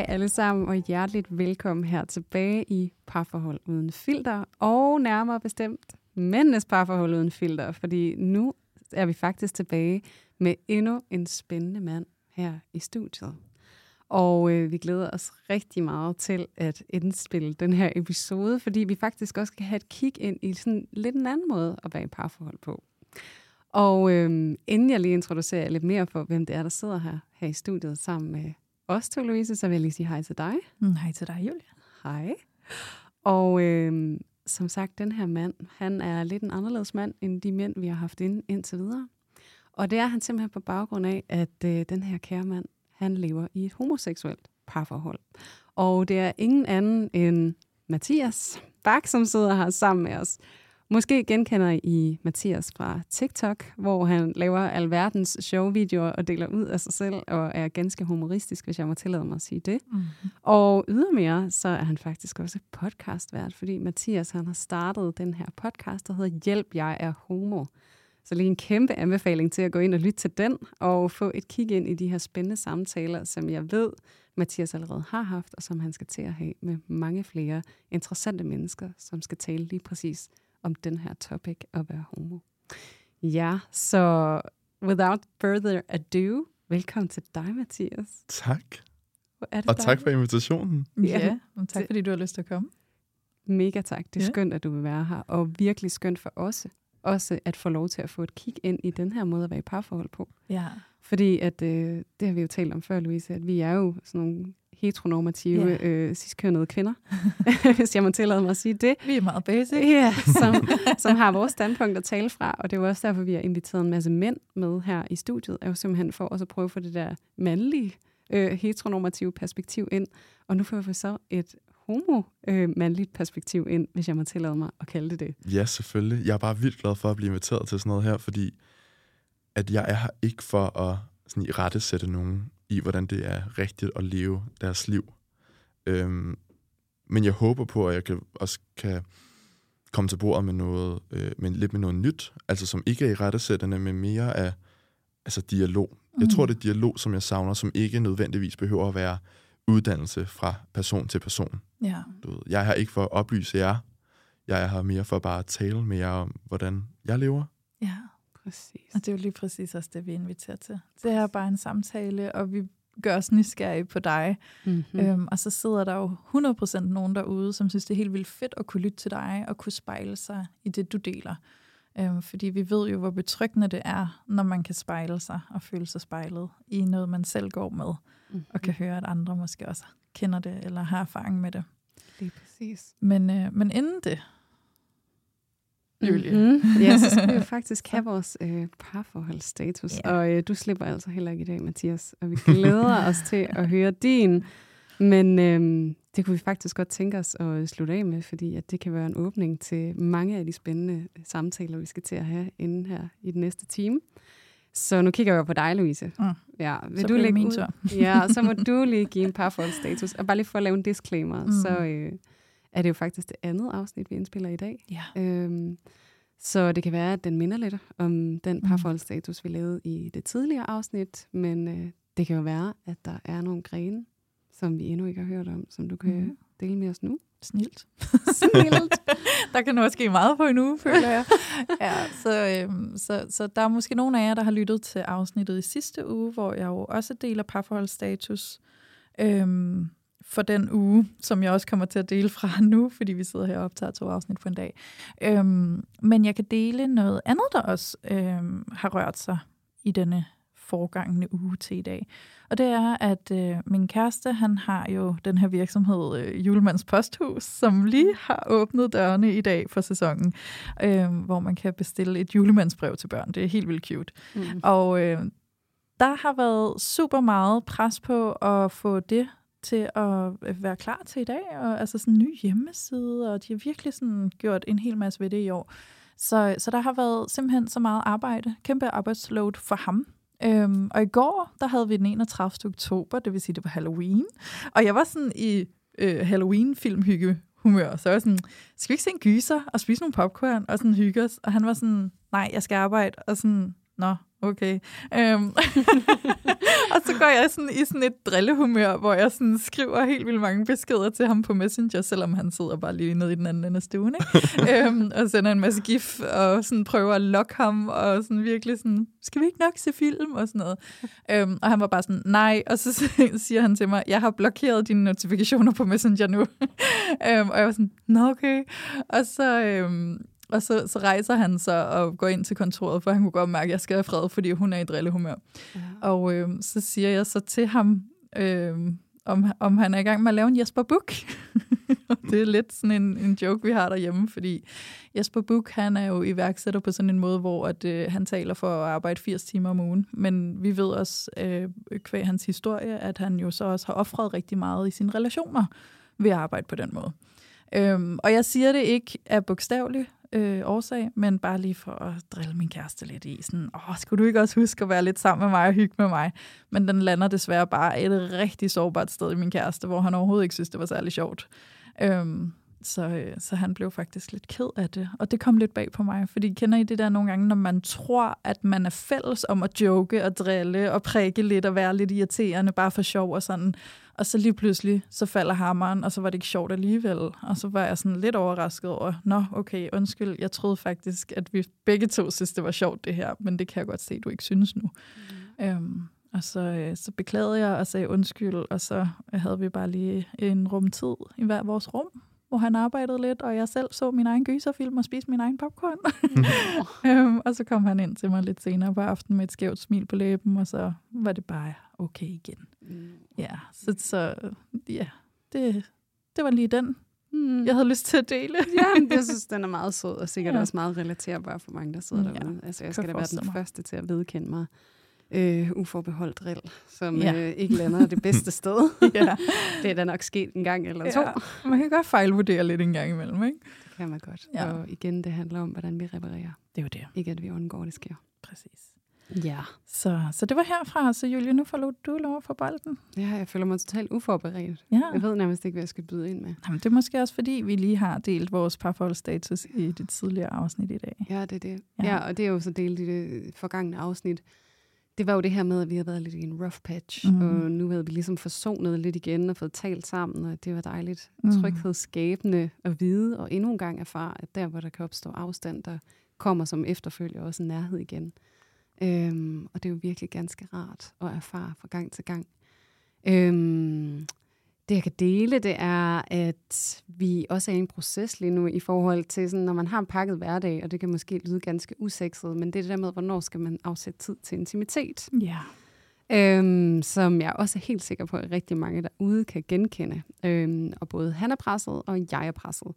Hej alle sammen, og hjerteligt velkommen her tilbage i Parforhold Uden Filter, og nærmere bestemt Mændenes Parforhold Uden Filter, fordi nu er vi faktisk tilbage med endnu en spændende mand her i studiet. Og øh, vi glæder os rigtig meget til at indspille den her episode, fordi vi faktisk også skal have et kig ind i sådan lidt en anden måde at være i parforhold på. Og øh, inden jeg lige introducerer lidt mere for, hvem det er, der sidder her, her i studiet sammen med os to, Louise, så vil jeg lige sige hej til dig. Mm, hej til dig, Julie. Hej. Og øh, som sagt, den her mand, han er lidt en anderledes mand end de mænd, vi har haft ind, indtil videre. Og det er han simpelthen på baggrund af, at øh, den her kære mand, han lever i et homoseksuelt parforhold. Og det er ingen anden end Mathias Bak, som sidder her sammen med os. Måske genkender I Mathias fra TikTok, hvor han laver alverdens sjove-videoer og deler ud af sig selv, og er ganske humoristisk, hvis jeg må tillade mig at sige det. Mm. Og ydermere, så er han faktisk også podcastvært, fordi Mathias han har startet den her podcast, der hedder Hjælp, jeg er homo. Så lige en kæmpe anbefaling til at gå ind og lytte til den, og få et kig ind i de her spændende samtaler, som jeg ved, Mathias allerede har haft, og som han skal til at have med mange flere interessante mennesker, som skal tale lige præcis om den her topic at være homo. Ja, så without further ado, velkommen til dig, Mathias. Tak. Hvor er det Og tak dejligt. for invitationen. Ja, Ja, og tak fordi du har lyst til at komme. Mega tak. Det er Ja. skønt, at du vil være her. Og virkelig skønt for os også at få lov til at få et kig ind i den her måde at være i parforhold på. Ja. Fordi at, øh, det har vi jo talt om før, Louise, at vi er jo sådan nogle heteronormative, Ja. øh, ciskønnede kvinder, hvis jeg må tillade mig at sige det. Vi er meget basic. Ja, som, som har vores standpunkt at tale fra, og det er jo også derfor, vi har inviteret en masse mænd med her i studiet, er jo simpelthen for også at prøve at få det der mandlige, øh, heteronormative perspektiv ind. Og nu får vi så et homo-mandligt perspektiv ind, hvis jeg må tillade mig at kalde det det. Ja, selvfølgelig. Jeg er bare vildt glad for at blive inviteret til sådan noget her, fordi at jeg er her ikke for at sådan, i rette sætte nogen i, hvordan det er rigtigt at leve deres liv. Øhm, men jeg håber på, at jeg kan, også kan komme til bordet med noget, øh, med, lidt med noget nyt, altså som ikke er i rettesættende, men mere af altså dialog. Jeg tror, det er dialog, som jeg savner, som ikke nødvendigvis behøver at være uddannelse fra person til person. Ja. Du ved, jeg her ikke for at oplyse jer. Jeg er her mere for bare at tale med jer om, hvordan jeg lever. ja. Præcis. Og det er jo lige præcis også det, vi inviterer til. Det er bare en samtale, og vi gør os nysgerrige på dig. Mm-hmm. Mm. Øhm, og så sidder der jo 100% nogen derude, som synes, det er helt vildt fedt at kunne lytte til dig og kunne spejle sig i det, du deler. Øhm, fordi vi ved jo, hvor betryggende det er, når man kan spejle sig og føle sig spejlet i noget, man selv går med, Mm-hmm. og kan høre, at andre måske også kender det eller har erfaring med det. Lige præcis. Men, øh, men inden det, Julie. Mm-hmm. Ja, så skal vi jo faktisk have vores øh, parforholdsstatus. Ja. Og øh, du slipper altså heller ikke i dag, Mathias. Og vi glæder os til at høre din. Men øh, det kunne vi faktisk godt tænke os at slutte af med, fordi at det kan være en åbning til mange af de spændende samtaler, vi skal til at have inden her i den næste time. Så nu kigger jeg på dig, Louise. Mm. Ja, vil Så du lægge min tur. Ja, og så må du lige give en parforholdsstatus. Og bare lige for at lave en disclaimer, Mm. så øh, er det jo faktisk det andet afsnit, vi indspiller i dag. ja. Øhm, så det kan være, at den minder lidt om den Mm. parforholdsstatus, vi lavede i det tidligere afsnit, men øh, det kan jo være, at der er nogle grene, som vi endnu ikke har hørt om, som du kan mm. dele med os nu. Snilt. Snilt. der kan nu ske meget på en uge, føler jeg. ja, så, øhm, så, så der er måske nogle af jer, der har lyttet til afsnittet i sidste uge, hvor jeg jo også deler parforholdsstatus øhm, for den uge, som jeg også kommer til at dele fra nu, fordi vi sidder her og optager to afsnit på en dag. Øhm, men jeg kan dele noget andet, der også øhm, har rørt sig i denne forgangene uge til i dag. Og det er, at øh, min kæreste, han har jo den her virksomhed, øh, Julemands Posthus, som lige har åbnet dørene i dag for sæsonen, øh, hvor man kan bestille et julemandsbrev til børn. Det er helt vildt cute. Mm. Og øh, der har været super meget pres på at få det til at øh, være klar til i dag, og altså sådan en ny hjemmeside, og de har virkelig sådan gjort en hel masse ved det i år. Så, så der har været simpelthen så meget arbejde, kæmpe arbejdsload for ham. Øhm, og i går, der havde vi den 31. oktober, det vil sige, det var Halloween. Og jeg var sådan i øh, Halloween-filmhygge humør. Så jeg var sådan, skal vi ikke se en gyser og spise nogle popcorn og sådan hygge os? Og han var sådan, nej, jeg skal arbejde. Og sådan, nå, okay. Um, og så går jeg sådan i sådan et drillehumør, hvor jeg sådan skriver helt vildt mange beskeder til ham på Messenger, selvom han sidder bare lige nede i den anden ende af stuen, ikke? um, og sender en masse gif, og sådan prøver at lokke ham, og sådan virkelig sådan, skal vi ikke nok se film, og sådan noget. Um, og han var bare sådan, nej, og så siger han til mig, jeg har blokeret dine notifikationer på Messenger nu. um, og jeg var sådan, nå okay. Og så... Um, og så, så rejser han sig og går ind til kontoret, for han kunne godt mærke, at jeg skal have fred, fordi hun er i drillehumør. Ja. Og øh, så siger jeg så til ham, øh, om, om han er i gang med at lave en Jesper Buch. det er lidt sådan en, en joke, vi har derhjemme, fordi Jesper Buch, han er jo iværksætter på sådan en måde, hvor at, øh, han taler for at arbejde 80 timer om ugen. Men vi ved også, øh, kvæg hans historie, at han jo så også har offret rigtig meget i sine relationer ved at arbejde på den måde. Øhm, og jeg siger det ikke af bogstavelig øh, årsag, men bare lige for at drille min kæreste lidt i. Sådan, åh, skulle du ikke også huske at være lidt sammen med mig og hygge med mig? Men den lander desværre bare et rigtig sårbart sted i min kæreste, hvor han overhovedet ikke synes, det var særlig sjovt. Øhm, så, øh, så han blev faktisk lidt ked af det. Og det kom lidt bag på mig, fordi kender I det der nogle gange, når man tror, at man er fælles om at joke og drille og prikke lidt og være lidt irriterende, bare for sjov og sådan. Og så lige pludselig, så falder hammeren, og så var det ikke sjovt alligevel. Og så var jeg sådan lidt overrasket over, nå, okay, undskyld, jeg troede faktisk, at vi begge to synes, det var sjovt det her, men det kan jeg godt se, du ikke synes nu. Mm. Øhm, og så, øh, så beklagede jeg og sagde undskyld, og så havde vi bare lige en rumtid i hver vores rum, hvor han arbejdede lidt, og jeg selv så min egen gyserfilm og spiste min egen popcorn. øhm, og så kom han ind til mig lidt senere på aftenen med et skævt smil på læben, og så var det bare okay igen. Mm. Ja, så, så ja, det, det var lige den, mm. jeg havde lyst til at dele. ja, jeg synes, den er meget sød, og sikkert ja. også meget relaterbar for mange, der sidder ja, derude. Altså, jeg skal da være den mig. første til at vedkende mig øh, uforbeholdt drill, som ja. øh, ikke lander det bedste sted. ja. Det er da nok sket en gang eller to. Ja. Man kan godt fejlvurdere lidt en gang imellem, ikke? Det kan man godt. Ja. Og igen, det handler om, hvordan vi reparerer. Det er jo det. Ikke at vi undgår, det sker. Præcis. Ja. Så, så det var herfra. Så Julie, nu får du lov for bolden. Ja, jeg føler mig totalt uforberedt. Ja. Jeg ved nærmest ikke, hvad jeg skal byde ind med. Jamen, det er måske også, fordi vi lige har delt vores parforholdsstatus i det tidligere afsnit i dag. Ja, det er det. Ja, ja og det er jo så delt i det forgangne afsnit det var jo det her med, at vi har været lidt i en rough patch, mm. og nu havde vi ligesom forsonet lidt igen og fået talt sammen, og det var dejligt mm. tryghedsskabende at vide, og endnu en gang erfare, at der, hvor der kan opstå afstand, der kommer som efterfølger også en nærhed igen. Øhm, og det er jo virkelig ganske rart at erfare fra gang til gang. Øhm, det, jeg kan dele, det er, at vi også er i en proces lige nu i forhold til, sådan, når man har en pakket hverdag, og det kan måske lyde ganske usekset, men det er det der med, hvornår skal man afsætte tid til intimitet. Ja. Øhm, som jeg også er helt sikker på, at rigtig mange derude kan genkende. Øhm, og både han er presset, og jeg er presset.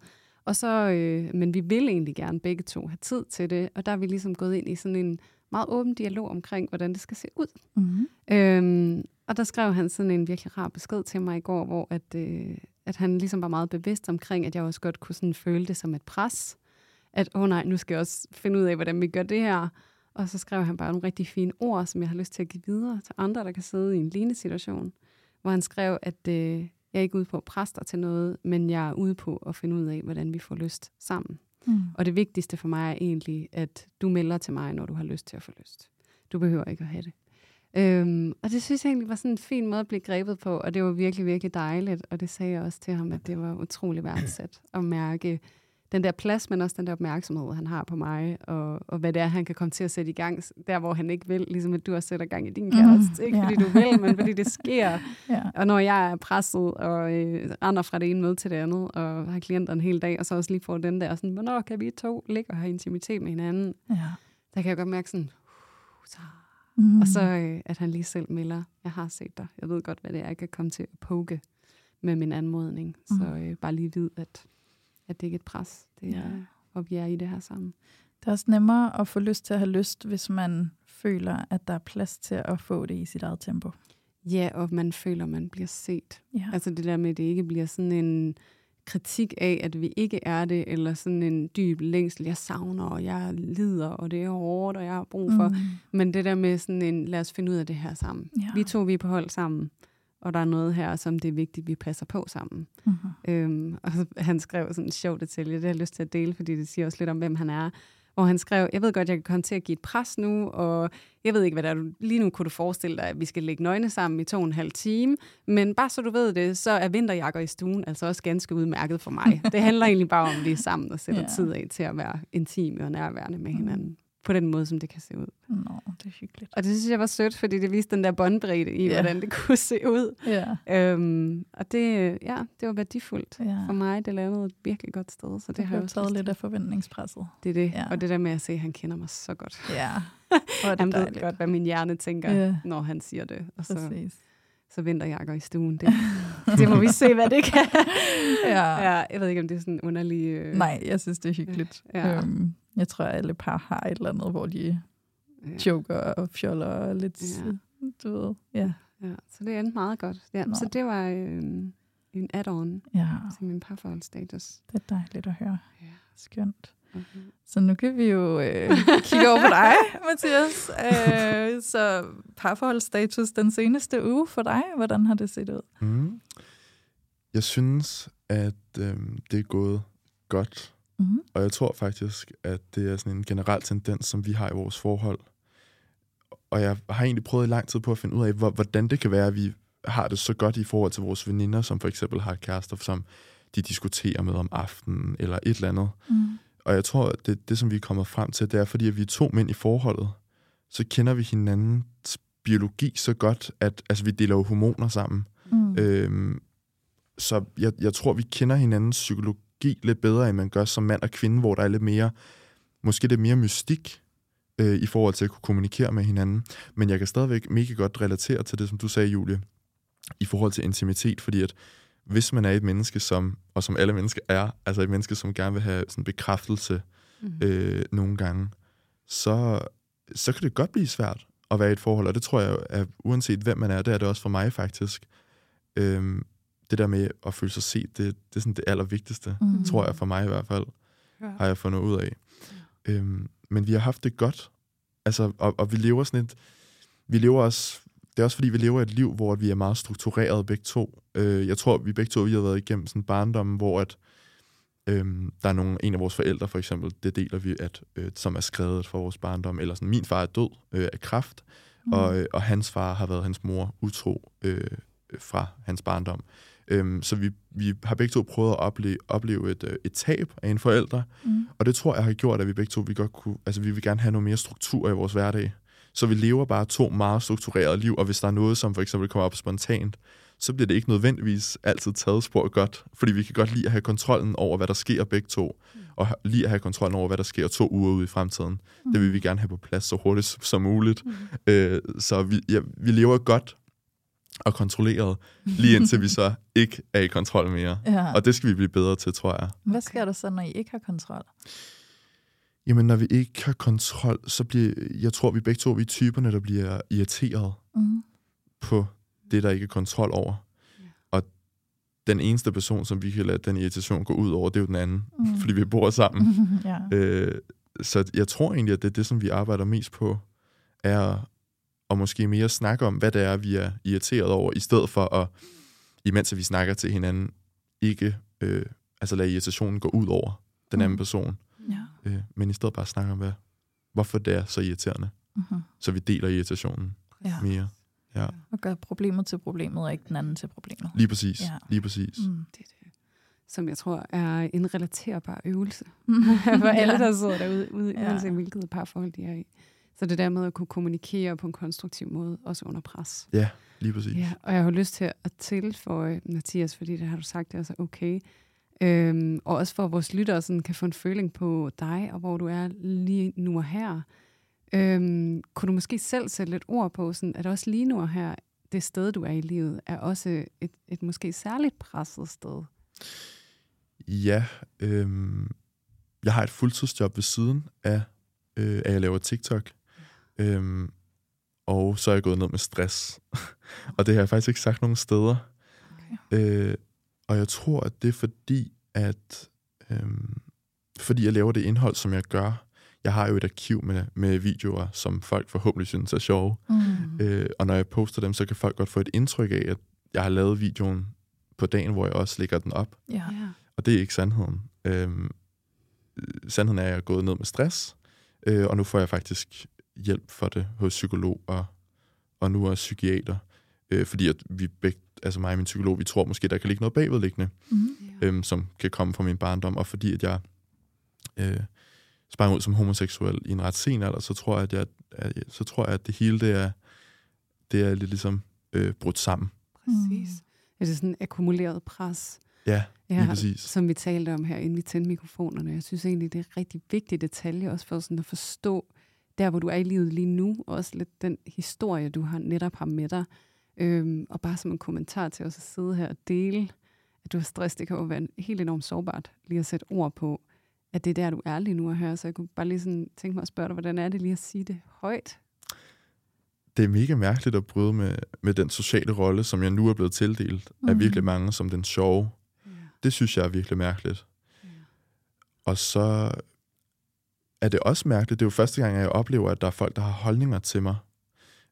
Og så, øh, men vi vil egentlig gerne begge to have tid til det, og der er vi ligesom gået ind i sådan en meget åben dialog omkring, hvordan det skal se ud. Mm-hmm. Øhm, og der skrev han sådan en virkelig rar besked til mig i går, hvor at, øh, at han ligesom var meget bevidst omkring, at jeg også godt kunne sådan føle det som et pres. At, åh oh nej, nu skal jeg også finde ud af, hvordan vi gør det her. Og så skrev han bare nogle rigtig fine ord, som jeg har lyst til at give videre til andre, der kan sidde i en lignende situation. Hvor han skrev, at øh, jeg er ikke ude på at presse dig til noget, men jeg er ude på at finde ud af, hvordan vi får lyst sammen. Mm. Og det vigtigste for mig er egentlig, at du melder til mig, når du har lyst til at få lyst. Du behøver ikke at have det. Øhm, og det synes jeg egentlig var sådan en fin måde at blive grebet på, og det var virkelig, virkelig dejligt. Og det sagde jeg også til ham, at det var utrolig værdsat at mærke den der plads, men også den der opmærksomhed, han har på mig, og, og hvad det er, han kan komme til at sætte i gang, der hvor han ikke vil, ligesom at du også sætter gang i din kæreste. Mm, ikke fordi du vil, men fordi det sker. yeah. Og når jeg er presset og øh, render fra det ene møde til det andet, og har klienter en hel dag, og så også lige får den der, sådan, hvornår kan vi to ligge og have intimitet med hinanden? Yeah. Der kan jeg godt mærke sådan, uh, så Mm. Og så øh, at han lige selv melder, jeg har set dig, jeg ved godt, hvad det er, jeg kan komme til at poke med min anmodning. Mm. Så øh, bare lige vid, at, at det ikke er et pres, det er, ja. og vi er i det her sammen. Det er også nemmere at få lyst til at have lyst, hvis man føler, at der er plads til at få det i sit eget tempo. Ja, og man føler, man bliver set. Ja. Altså det der med, at det ikke bliver sådan en kritik af, at vi ikke er det, eller sådan en dyb længsel, jeg savner, og jeg lider, og det er hårdt, og jeg har brug for. Mm. Men det der med sådan en, lad os finde ud af det her sammen. Ja. Vi to, vi er på hold sammen, og der er noget her, som det er vigtigt, vi passer på sammen. Mm-hmm. Øhm, og han skrev sådan en sjov detalje, det har jeg lyst til at dele, fordi det siger også lidt om, hvem han er hvor han skrev, jeg ved godt, jeg kan komme til at give et pres nu, og jeg ved ikke, hvad der er. Lige nu kunne du forestille dig, at vi skal lægge nøgne sammen i to og en halv time, men bare så du ved det, så er vinterjakker i stuen altså også ganske udmærket for mig. Det handler egentlig bare om, at vi er sammen og sætter ja. tid af til at være intime og nærværende med hinanden på den måde, som det kan se ud. Nå, det er hyggeligt. Og det synes jeg var sødt, fordi det viste den der båndbredde i, yeah. hvordan det kunne se ud. Yeah. Øhm, og det, ja, det var værdifuldt yeah. for mig. Det lavede et virkelig godt sted. Så det, det har jeg taget lidt af forventningspresset. Det er det. Ja. Og det der med at se, at han kender mig så godt. Ja. Yeah. han ved godt, hvad min hjerne tænker, yeah. når han siger det. Og så, Præcis så vinterjakker i stuen. Det, det må vi se, hvad det kan. ja. ja. Jeg ved ikke, om det er sådan underlig... Øh... Nej, jeg synes, det er hyggeligt. Ja. Øhm, jeg tror, at alle par har et eller andet, hvor de ja. joker og fjoller og lidt, ja. du ved, ja. ja. Så det endte meget godt. Ja, så det var øh, en add-on ja. til min parforholdsstatus. Det er dejligt at høre. Ja. Skønt. Okay. Så nu kan vi jo øh, kigge over på dig, Mathias. Øh, så parforholdsstatus den seneste uge for dig, hvordan har det set ud? Mm. Jeg synes, at øh, det er gået godt. Mm-hmm. Og jeg tror faktisk, at det er sådan en generel tendens, som vi har i vores forhold. Og jeg har egentlig prøvet i lang tid på at finde ud af, hvordan det kan være, at vi har det så godt i forhold til vores veninder, som for eksempel har kærester, som de diskuterer med om aftenen, eller et eller andet. Mm. Og jeg tror, at det, det, som vi er kommet frem til, det er, fordi at vi er to mænd i forholdet, så kender vi hinandens biologi så godt, at altså, vi deler jo hormoner sammen. Mm. Øhm, så jeg, jeg tror, vi kender hinandens psykologi lidt bedre, end man gør som mand og kvinde, hvor der er lidt mere, måske det mere mystik øh, i forhold til at kunne kommunikere med hinanden. Men jeg kan stadigvæk mega godt relatere til det, som du sagde, Julie, i forhold til intimitet, fordi at hvis man er et menneske, som, og som alle mennesker er, altså et menneske, som gerne vil have sådan bekræftelse mm. øh, nogle gange, så, så kan det godt blive svært at være i et forhold, og det tror jeg, at uanset hvem man er, det er det også for mig faktisk. Øhm, det der med at føle sig set, det, det er sådan det allervigtigste, mm. tror jeg for mig i hvert fald, ja. har jeg fundet ud af. Ja. Øhm, men vi har haft det godt, altså, og, og vi lever sådan et, vi lever også det er også fordi, vi lever et liv, hvor vi er meget struktureret begge to. Øh, jeg tror, vi begge to vi har været igennem sådan en barndom, hvor at, øh, der er nogle, en af vores forældre for eksempel, det deler vi, at øh, som er skrevet for vores barndom, eller sådan, min far er død øh, af kræft, mm. og, øh, og hans far har været hans mor utro øh, fra hans barndom. Øhm, så vi, vi har begge to prøvet at opleve, opleve et, øh, et tab af en forælder, mm. og det tror jeg har gjort, at vi begge to vi godt kunne, altså vi vil gerne have noget mere struktur i vores hverdag. Så vi lever bare to meget strukturerede liv, og hvis der er noget, som for eksempel kommer op spontant, så bliver det ikke nødvendigvis altid taget spor godt, fordi vi kan godt lide at have kontrollen over, hvad der sker begge to, mm. og lige at have kontrollen over, hvad der sker to uger ude i fremtiden. Mm. Det vil vi gerne have på plads så hurtigt som muligt. Mm. Øh, så vi, ja, vi lever godt og kontrolleret, lige indtil vi så ikke er i kontrol mere. Ja. Og det skal vi blive bedre til, tror jeg. Hvad sker der så, når I ikke har kontrol? Jamen, når vi ikke har kontrol, så bliver, jeg tror, vi begge to vi er typerne, der bliver irriteret mm. på det, der ikke er kontrol over. Ja. Og den eneste person, som vi kan lade den irritation gå ud over, det er jo den anden, mm. fordi vi bor sammen. ja. øh, så jeg tror egentlig, at det er det, som vi arbejder mest på, er at måske mere snakke om, hvad det er, vi er irriteret over, i stedet for at, imens vi snakker til hinanden, ikke øh, altså lade irritationen gå ud over den anden mm. person. Ja. Øh, men i stedet bare snakke om, hvad, hvorfor det er så irriterende. Uh-huh. Så vi deler irritationen ja. mere. Ja. Og gør problemet til problemet, og ikke den anden til problemet. Lige præcis. Ja. Lige præcis. Mm. Det er det. Som jeg tror er en relaterbar øvelse for alle, der sidder derude, ude, ja. uanset hvilket parforhold de er i. Så det der med at kunne kommunikere på en konstruktiv måde, også under pres. Ja, lige præcis. Ja, og jeg har lyst til at tilføje, Mathias, fordi det har du sagt, det er så okay, Øhm, og også for at vores lyttere sådan kan få en føling på dig, og hvor du er lige nu og her. Øhm, kunne du måske selv sætte lidt ord på, sådan, at også lige nu og her, det sted, du er i livet, er også et, et måske særligt presset sted? Ja, øhm, jeg har et fuldtidsjob ved siden af, øh, at jeg laver TikTok. Øhm, og så er jeg gået ned med stress. og det har jeg faktisk ikke sagt nogen steder. Okay. Øh, og jeg tror, at det er fordi, at øhm, fordi jeg laver det indhold, som jeg gør. Jeg har jo et arkiv med, med videoer, som folk forhåbentlig synes er sjove. Mm. Øh, og når jeg poster dem, så kan folk godt få et indtryk af, at jeg har lavet videoen på dagen, hvor jeg også lægger den op. Ja. Og det er ikke sandheden. Øhm, sandheden er, at jeg er gået ned med stress, øh, og nu får jeg faktisk hjælp for det hos psykolog og, og nu også psykiater. Øh, fordi at vi begge, altså mig og min psykolog, vi tror måske, der kan ligge noget bagvedliggende, mm. øhm, som kan komme fra min barndom, og fordi at jeg øh, sprang ud som homoseksuel i en ret sen alder, så tror jeg, at, jeg, at, så tror jeg, at det hele det er, det er lidt ligesom øh, brudt sammen. Præcis. Mm. Er det sådan en akkumuleret pres? Ja, lige ja, præcis. Som vi talte om her, inden vi tændte mikrofonerne. Jeg synes egentlig, det er en rigtig vigtig detalje, også for sådan at forstå, der hvor du er i livet lige nu, og også lidt den historie, du har netop har med dig. Øhm, og bare som en kommentar til os at sidde her og dele, at du har stress, det kan jo være helt enormt sårbart, lige at sætte ord på, at det er der, du er lige nu at høre. Så jeg kunne bare lige sådan tænke mig at spørge dig, hvordan er det lige at sige det højt? Det er mega mærkeligt at bryde med, med den sociale rolle, som jeg nu er blevet tildelt mm. af virkelig mange som den sjove. Yeah. Det synes jeg er virkelig mærkeligt. Yeah. Og så er det også mærkeligt. Det er jo første gang, jeg oplever, at der er folk, der har holdninger til mig.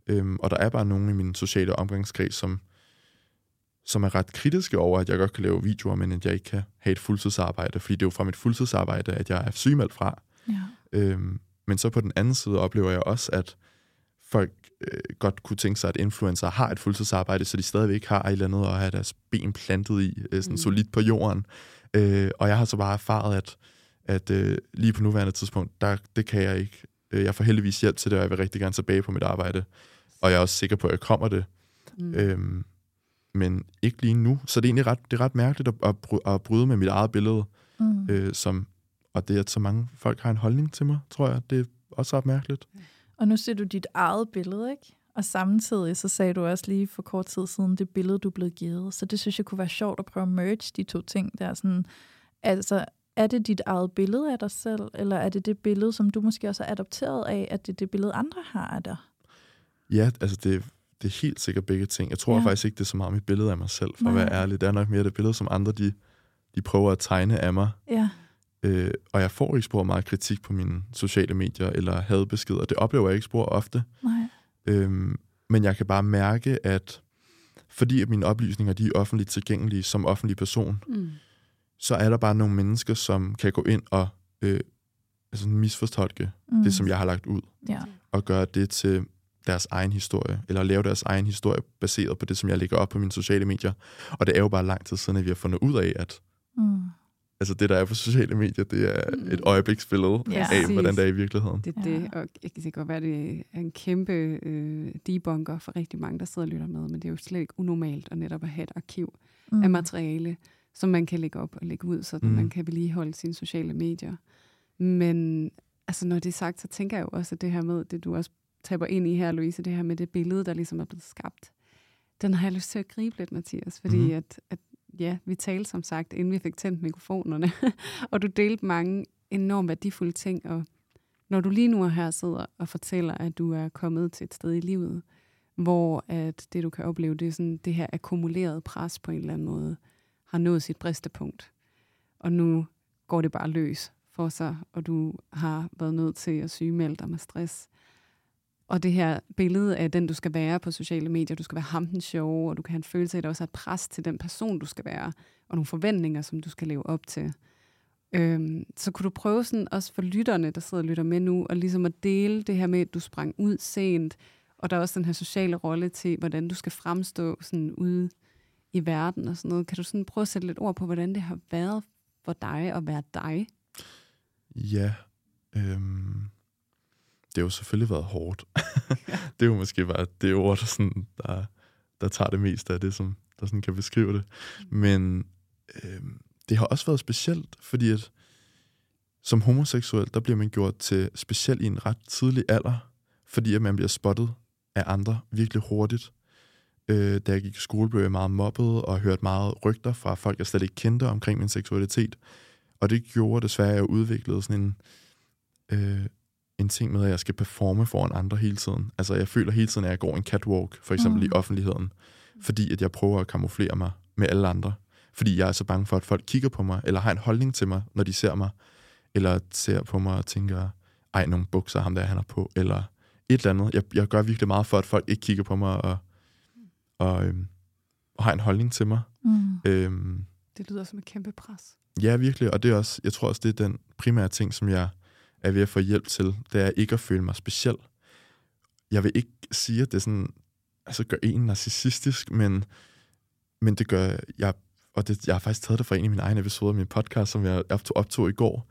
Øhm, og der er bare nogen i min sociale omgangskreds, som som er ret kritiske over, at jeg godt kan lave videoer, men at jeg ikke kan have et fuldtidsarbejde, fordi det er jo fra mit fuldtidsarbejde, at jeg er sygemeldt fra. Ja. Øhm, men så på den anden side oplever jeg også, at folk øh, godt kunne tænke sig, at influencer har et fuldtidsarbejde, så de stadigvæk har et eller andet at have deres ben plantet i, øh, sådan mm. solidt på jorden. Øh, og jeg har så bare erfaret, at, at øh, lige på nuværende tidspunkt, der, det kan jeg ikke. Øh, jeg får heldigvis hjælp til det, og jeg vil rigtig gerne tilbage på mit arbejde. Og jeg er også sikker på, at jeg kommer det. Mm. Øhm, men ikke lige nu. Så det er egentlig ret, det er ret mærkeligt at, at bryde med mit eget billede, mm. øh, som, og det, at så mange folk har en holdning til mig, tror jeg, det er også ret mærkeligt. Og nu ser du dit eget billede, ikke? Og samtidig så sagde du også lige for kort tid siden, det billede, du blev givet. Så det synes jeg kunne være sjovt at prøve at merge de to ting. Der sådan, altså, er det dit eget billede af dig selv, eller er det det billede, som du måske også er adopteret af, at det er det billede, andre har af dig? Ja, altså det, det er helt sikkert begge ting. Jeg tror ja. faktisk ikke, det er så meget mit billede af mig selv, for Nej. at være ærlig. Det er nok mere det billede, som andre de, de prøver at tegne af mig. Ja. Øh, og jeg får ikke spor meget kritik på mine sociale medier eller hadbeskeder. Det oplever jeg ikke spor ofte. Nej. Øhm, men jeg kan bare mærke, at fordi at mine oplysninger de er offentligt tilgængelige som offentlig person, mm. Så er der bare nogle mennesker, som kan gå ind og øh, altså misfortolke mm. det, som jeg har lagt ud. Ja. Og gøre det til deres egen historie, eller lave deres egen historie baseret på det, som jeg lægger op på mine sociale medier. Og det er jo bare lang tid siden, at vi har fundet ud af, at mm. altså det, der er på sociale medier, det er mm. et øjebliksbillede ja. af, hvordan det er i virkeligheden. Det er det, og det kan godt være, det er en kæmpe øh, debunker for rigtig mange, der sidder og lytter med, men det er jo slet ikke unormalt at netop at have et arkiv mm. af materiale, som man kan lægge op og lægge ud, så mm. man kan vedligeholde sine sociale medier. Men altså, når det er sagt, så tænker jeg jo også, at det her med, det du også taber ind i her, Louise, det her med det billede, der ligesom er blevet skabt. Den har jeg lyst til at gribe lidt, Mathias, fordi mm. at, at ja, vi talte som sagt, inden vi fik tændt mikrofonerne, og du delte mange enormt værdifulde ting, og når du lige nu er her sidder og fortæller, at du er kommet til et sted i livet, hvor at det, du kan opleve, det er sådan det her akkumulerede pres på en eller anden måde, har nået sit bristepunkt. Og nu går det bare løs for sig, og du har været nødt til at sygemelde dig med stress. Og det her billede af den, du skal være på sociale medier, du skal være ham den sjove, og du kan have en følelse af, at der også er et pres til den person, du skal være, og nogle forventninger, som du skal leve op til. Øhm, så kunne du prøve sådan, også for lytterne, der sidder og lytter med nu, og ligesom at dele det her med, at du sprang ud sent, og der er også den her sociale rolle til, hvordan du skal fremstå sådan ude i verden og sådan noget. Kan du sådan prøve at sætte lidt ord på, hvordan det har været for dig at være dig? Ja, øhm, det har jo selvfølgelig været hårdt. det er jo måske bare det ord, der, sådan, der, der tager det meste af det, som der sådan kan beskrive det. Mm. Men øh, det har også været specielt, fordi at som homoseksuel, der bliver man gjort til, specielt i en ret tidlig alder, fordi at man bliver spottet af andre virkelig hurtigt. Øh, da jeg gik i skole, blev jeg meget mobbet og hørte meget rygter fra folk, jeg slet ikke kendte omkring min seksualitet. Og det gjorde desværre, at jeg udviklede sådan en, øh, en ting med, at jeg skal performe foran andre hele tiden. Altså jeg føler hele tiden, at jeg går en catwalk, for eksempel mm. i offentligheden, fordi at jeg prøver at kamuflere mig med alle andre. Fordi jeg er så bange for, at folk kigger på mig, eller har en holdning til mig, når de ser mig, eller ser på mig og tænker, ej, nogle bukser, ham der han er på, eller et eller andet. Jeg, jeg gør virkelig meget for, at folk ikke kigger på mig og, og, øhm, og har en holdning til mig. Mm. Øhm, Det lyder som et kæmpe pres. ja, virkelig, og det er også, jeg tror også, det er den primære ting, som jeg er ved at få hjælp til, det er ikke at føle mig speciel. Jeg vil ikke sige, at det er sådan, altså gør en narcissistisk, men, men det gør jeg, og det, jeg har faktisk taget det fra en af mine egne episoder af min podcast, som jeg optog, optog i går,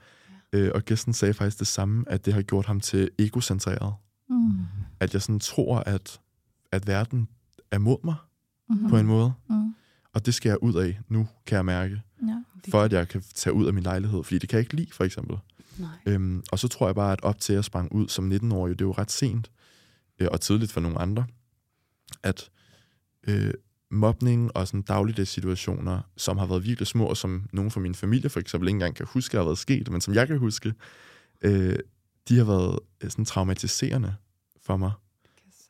øh, og gæsten sagde faktisk det samme, at det har gjort ham til egocentreret. Mm. At jeg sådan tror, at, at verden er mod mig Mm. på en måde, Mm. og det skal jeg ud af nu, kan jeg mærke, Ja. Det for at jeg kan tage ud af min lejlighed, fordi det kan jeg ikke lide, for eksempel. Nej. Øhm, og så tror jeg bare, at op til at sprang ud som 19-årig, det er jo ret sent øh, og tidligt for nogle andre, at øh, mobning og sådan dagligdags situationer, som har været virkelig små, og som nogen fra min familie for eksempel ikke engang kan huske, har været sket, men som jeg kan huske, øh, de har været øh, sådan traumatiserende for mig.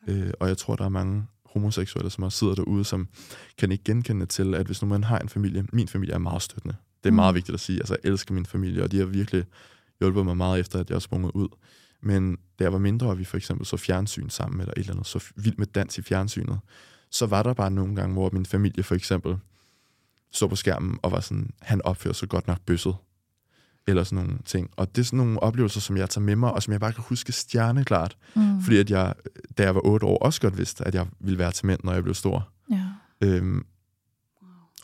Øh, og jeg tror, der er mange homoseksuelle, som også sidder derude, som kan ikke genkende til, at hvis nu man har en familie, min familie er meget støttende. Det er Mm. meget vigtigt at sige. Altså, jeg elsker min familie, og de har virkelig hjulpet mig meget efter, at jeg er sprunget ud. Men da jeg var mindre, og vi for eksempel så fjernsyn sammen, eller et eller andet, så vildt med dans i fjernsynet, så var der bare nogle gange, hvor min familie for eksempel så på skærmen og var sådan, han opfører sig godt nok bøsset. Eller sådan nogle ting. Og det er sådan nogle oplevelser, som jeg tager med mig, og som jeg bare kan huske stjerneklart. Mm. Fordi at jeg, da jeg var otte år, også godt vidste, at jeg ville være til mænd, når jeg blev stor. Ja. Øhm,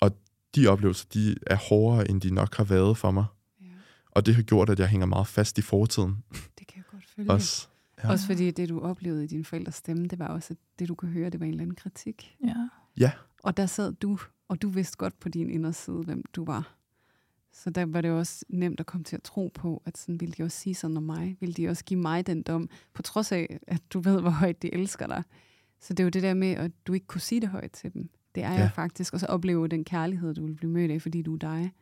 og de oplevelser, de er hårdere, end de nok har været for mig. Ja, Og det har gjort, at jeg hænger meget fast i fortiden. det kan jeg godt følge. Også. Ja. Også fordi det, du oplevede i din forældres stemme, det var også, at det, du kunne høre, det var en eller anden kritik. Ja. Ja, Og der sad du, og du vidste godt på din inderside, hvem du var. Så der var det også nemt at komme til at tro på, at sådan ville de også sige sådan om mig. Ville de også give mig den dom, på trods af, at du ved, hvor højt de elsker dig. Så det er jo det der med, at du ikke kunne sige det højt til dem. Det er ja. Jo faktisk, og så opleve den kærlighed, du vil blive mødt af, fordi du er dig.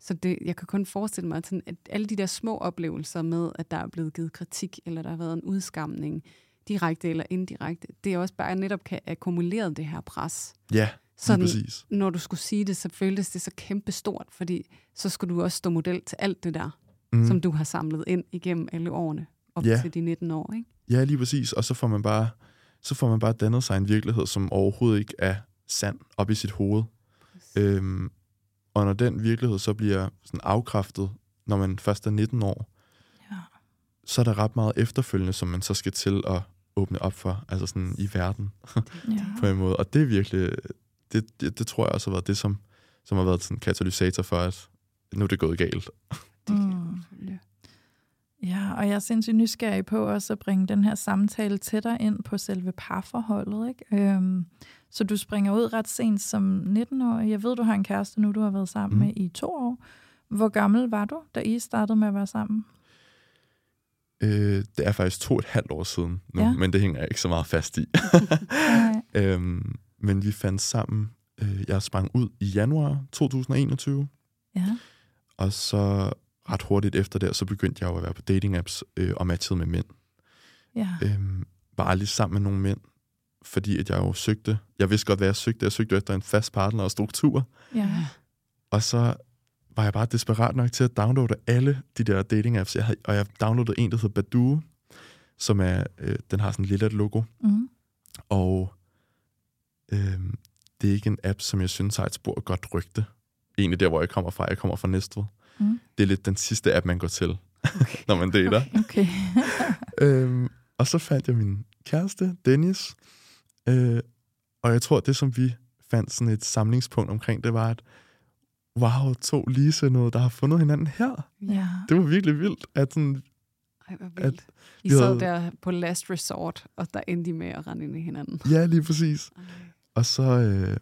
Så det, jeg kan kun forestille mig, at, sådan, at alle de der små oplevelser med, at der er blevet givet kritik, eller der har været en udskamning, direkte eller indirekte, det er også bare netop kan akkumulere det her pres. ja, Sådan, præcis. når du skulle sige det, så føltes det så kæmpe stort, fordi så skulle du også stå model til alt det der, Mm. som du har samlet ind igennem alle årene, op Ja. til de 19 år, ikke? Ja, lige præcis. Og så får man bare, så får man bare dannet sig en virkelighed, som overhovedet ikke er sand op i sit hoved. Øhm, og når den virkelighed så bliver sådan afkræftet, når man først er 19 år, Ja. så er der ret meget efterfølgende, som man så skal til at åbne op for, altså sådan i verden Ja. på en måde. Og det er virkelig, det, det, det tror jeg også har været det, som, som har været sådan en katalysator for, at nu er det gået galt. Det kan jeg Mm. følge. Ja, og jeg er sindssygt nysgerrig på også at bringe den her samtale tættere ind på selve parforholdet. Ikke? Øhm, så du springer ud ret sent som 19-årig. Jeg ved, du har en kæreste nu, du har været sammen Mm. med i to år. Hvor gammel var du, da I startede med at være sammen? Øh, det er faktisk to og et halvt år siden nu, Ja. men det hænger jeg ikke så meget fast i. Øhm, men vi fandt sammen, øh, jeg sprang ud i januar 2021, Ja. og så ret hurtigt efter det, så begyndte jeg jo at være på dating apps øh, og matchede med mænd. Ja. Øhm, var aldrig sammen med nogle mænd, fordi at jeg jo søgte, jeg vidste godt, hvad jeg søgte, jeg søgte efter en fast partner og struktur, Ja. og så var jeg bare desperat nok til at downloade alle de der dating apps, jeg havde, og jeg downloadede en, der hedder Badoo, som er, øh, den har sådan et lille logo, Mm. og øhm, det er ikke en app, som jeg synes har et spor godt rygte. Egentlig der, hvor jeg kommer fra. Jeg kommer fra Næstved. Mm. Det er lidt den sidste app, man går til, okay. når man dater. Okay. øhm, og så fandt jeg min kæreste, Dennis. Øh, og jeg tror, det som vi fandt sådan et samlingspunkt omkring, det var, at wow, to ligesindede, der har fundet hinanden her. ja. Det var virkelig vildt, at sådan, Ej, hvor at vildt. I vi sad havde- der på last resort, og der endte I med at rende ind i hinanden. ja, lige præcis. Ej. Og så, øh,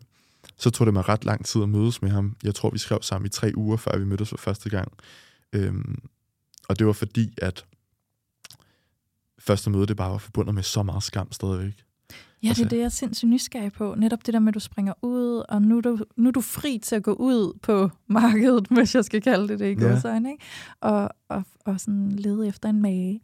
så tog det mig ret lang tid at mødes med ham. Jeg tror, vi skrev sammen i tre uger, før vi mødtes for første gang. Øhm, og det var fordi, at første møde, det bare var forbundet med så meget skam stadigvæk. Ja, det Altså- er det, jeg er sindssygt nysgerrig på. Netop det der med, at du springer ud, og nu er du, nu er du fri til at gå ud på markedet, hvis jeg skal kalde det det i Ja. ikke? Og, og, og sådan lede efter en mage.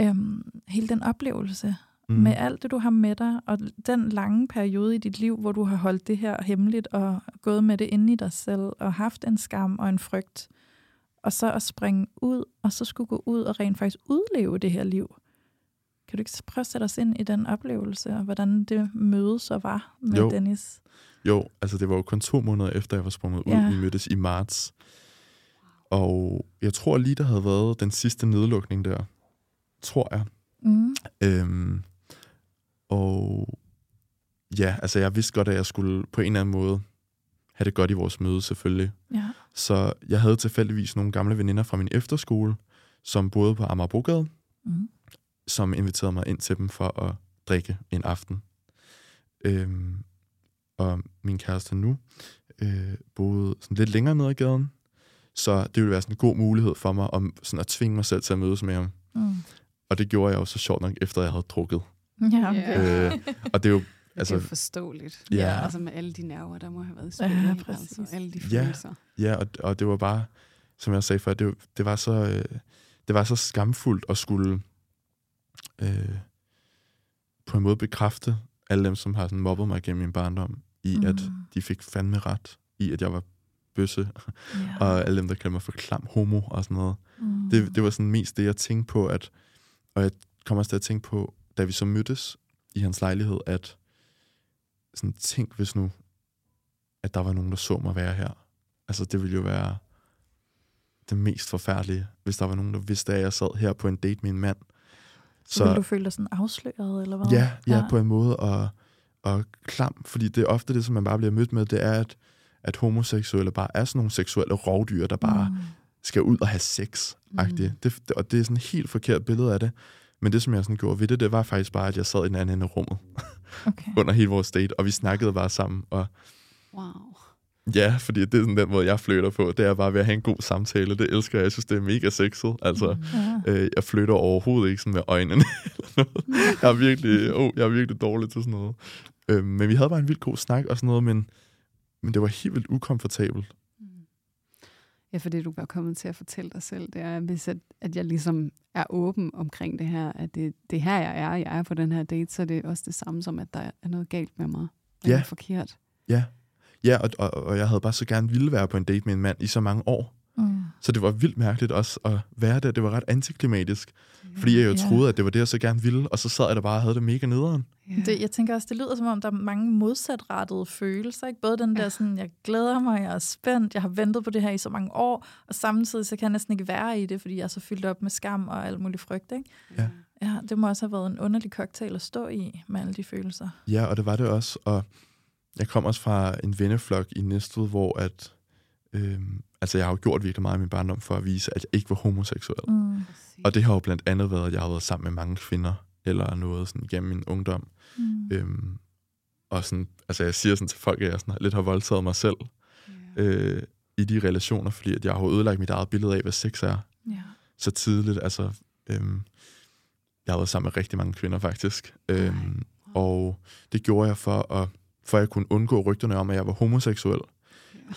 Øhm, hele den oplevelse mm. med alt det, du har med dig, og den lange periode i dit liv, hvor du har holdt det her hemmeligt, og gået med det inde i dig selv, og haft en skam og en frygt, og så at springe ud, og så skulle gå ud og rent faktisk udleve det her liv. Kan du ikke prøve at sætte os ind i den oplevelse, og hvordan det møde så var med Jo. Dennis? Jo, altså det var jo kun to måneder efter, jeg var sprunget ud. Ja. Vi mødtes i marts. Og jeg tror lige, der havde været den sidste nedlukning der. Tror jeg. Mm. Øhm, og ja, altså jeg vidste godt, at jeg skulle på en eller anden måde have det godt i vores møde, selvfølgelig. Ja. Så jeg havde tilfældigvis nogle gamle veninder fra min efterskole, som boede på Amagerbrogade, Mm. som inviterede mig ind til dem for at drikke en aften. Øhm, og min kæreste nu øh, boede sådan lidt længere ned ad gaden, så det ville være sådan en god mulighed for mig om sådan at tvinge mig selv til at mødes med ham. Mm. Og det gjorde jeg jo så sjovt nok, efter jeg havde drukket. Ja, okay. Ja. Øh, og det er jo, Altså, altså, det er jo forståeligt. Ja. Altså med alle de nerver, der må have været i Ja, spil. Ja, præcis. altså, alle de Ja. følelser. ja, og, og det var bare, som jeg sagde før, det, det var så, øh, det var så skamfuldt at skulle øh, på en måde bekræfte alle dem, som har sådan mobbet mig gennem min barndom, i mm. at de fik fandme ret i, at jeg var bøsse, Ja. og alle dem, der kaldte mig for klam homo og sådan noget. Mm. Det, det var sådan mest det, jeg tænkte på, at, og jeg kommer også til at tænke på, da vi så mødtes i hans lejlighed, at sådan, tænk hvis nu, at der var nogen, der så mig være her. Altså, det ville jo være det mest forfærdelige, hvis der var nogen, der vidste, at jeg sad her på en date med en mand. så, så ville du føle dig sådan afsløret, eller hvad? Ja, ja, på en måde, og, og klam, fordi det er ofte det, som man bare bliver mødt med, det er, at, at homoseksuelle bare er sådan nogle seksuelle rovdyr, der bare Mm. skal ud og have sex. Mm. det, det, Og det er sådan et helt forkert billede af det. Men det, som jeg sådan gjorde ved det, det var faktisk bare, at jeg sad i den anden ende af rummet Okay. under hele vores date, og vi snakkede bare sammen. Og Wow. ja, fordi det er sådan den måde, jeg flytter på. Det er bare ved at have en god samtale. Det elsker jeg. Jeg synes, det er mega sexet. Altså, Mm. Øh, jeg flytter overhovedet ikke sådan med øjnene. eller noget. jeg, er virkelig, oh, jeg er virkelig dårlig til sådan noget. Øh, men vi havde bare en vildt god snak og sådan noget, men, men det var helt vildt ukomfortabelt. Ja, for det du var kommet til at fortælle dig selv, det er, hvis at, at jeg ligesom er åben omkring det her, at det, det er her, jeg er, jeg er på den her date, så er det også det samme som, at der er noget galt med mig. At Ja. er forkert. Ja, ja og, og, og jeg havde bare så gerne ville være på en date med en mand i så mange år. Mm. Så det var vildt mærkeligt også at være der. Det var ret antiklimatisk, fordi jeg jo troede, at det var det, jeg så gerne ville, og så sad jeg der bare og havde det mega nederen. Ja. Det, jeg tænker også, det lyder som om, der er mange modsatrettede følelser. Ikke? Både den der sådan, jeg glæder mig, jeg er spændt, jeg har ventet på det her i så mange år, og samtidig så kan jeg næsten ikke være i det, fordi jeg er så fyldt op med skam og alt muligt frygt. Ikke? Ja. Ja, det må også have været en underlig cocktail at stå i med alle de følelser. Ja, og det var det også. Og jeg kom også fra en venneflok i Næstved, hvor at... Øhm, altså, jeg har jo gjort virkelig meget i min barndom for at vise, at jeg ikke var homoseksuel. Mm. Og det har jo blandt andet været, at jeg har været sammen med mange kvinder, eller noget sådan igennem min ungdom. Mm. Øhm, og sådan, altså jeg siger sådan til folk, at jeg sådan lidt har voldtaget mig selv Ja. øh, i de relationer, fordi at jeg har ødelagt mit eget billede af, hvad sex er. Ja. så tidligt. Altså, øhm, jeg har været sammen med rigtig mange kvinder, faktisk. Øhm, og det gjorde jeg for at, for at jeg kunne undgå rygterne om, at jeg var homoseksuel.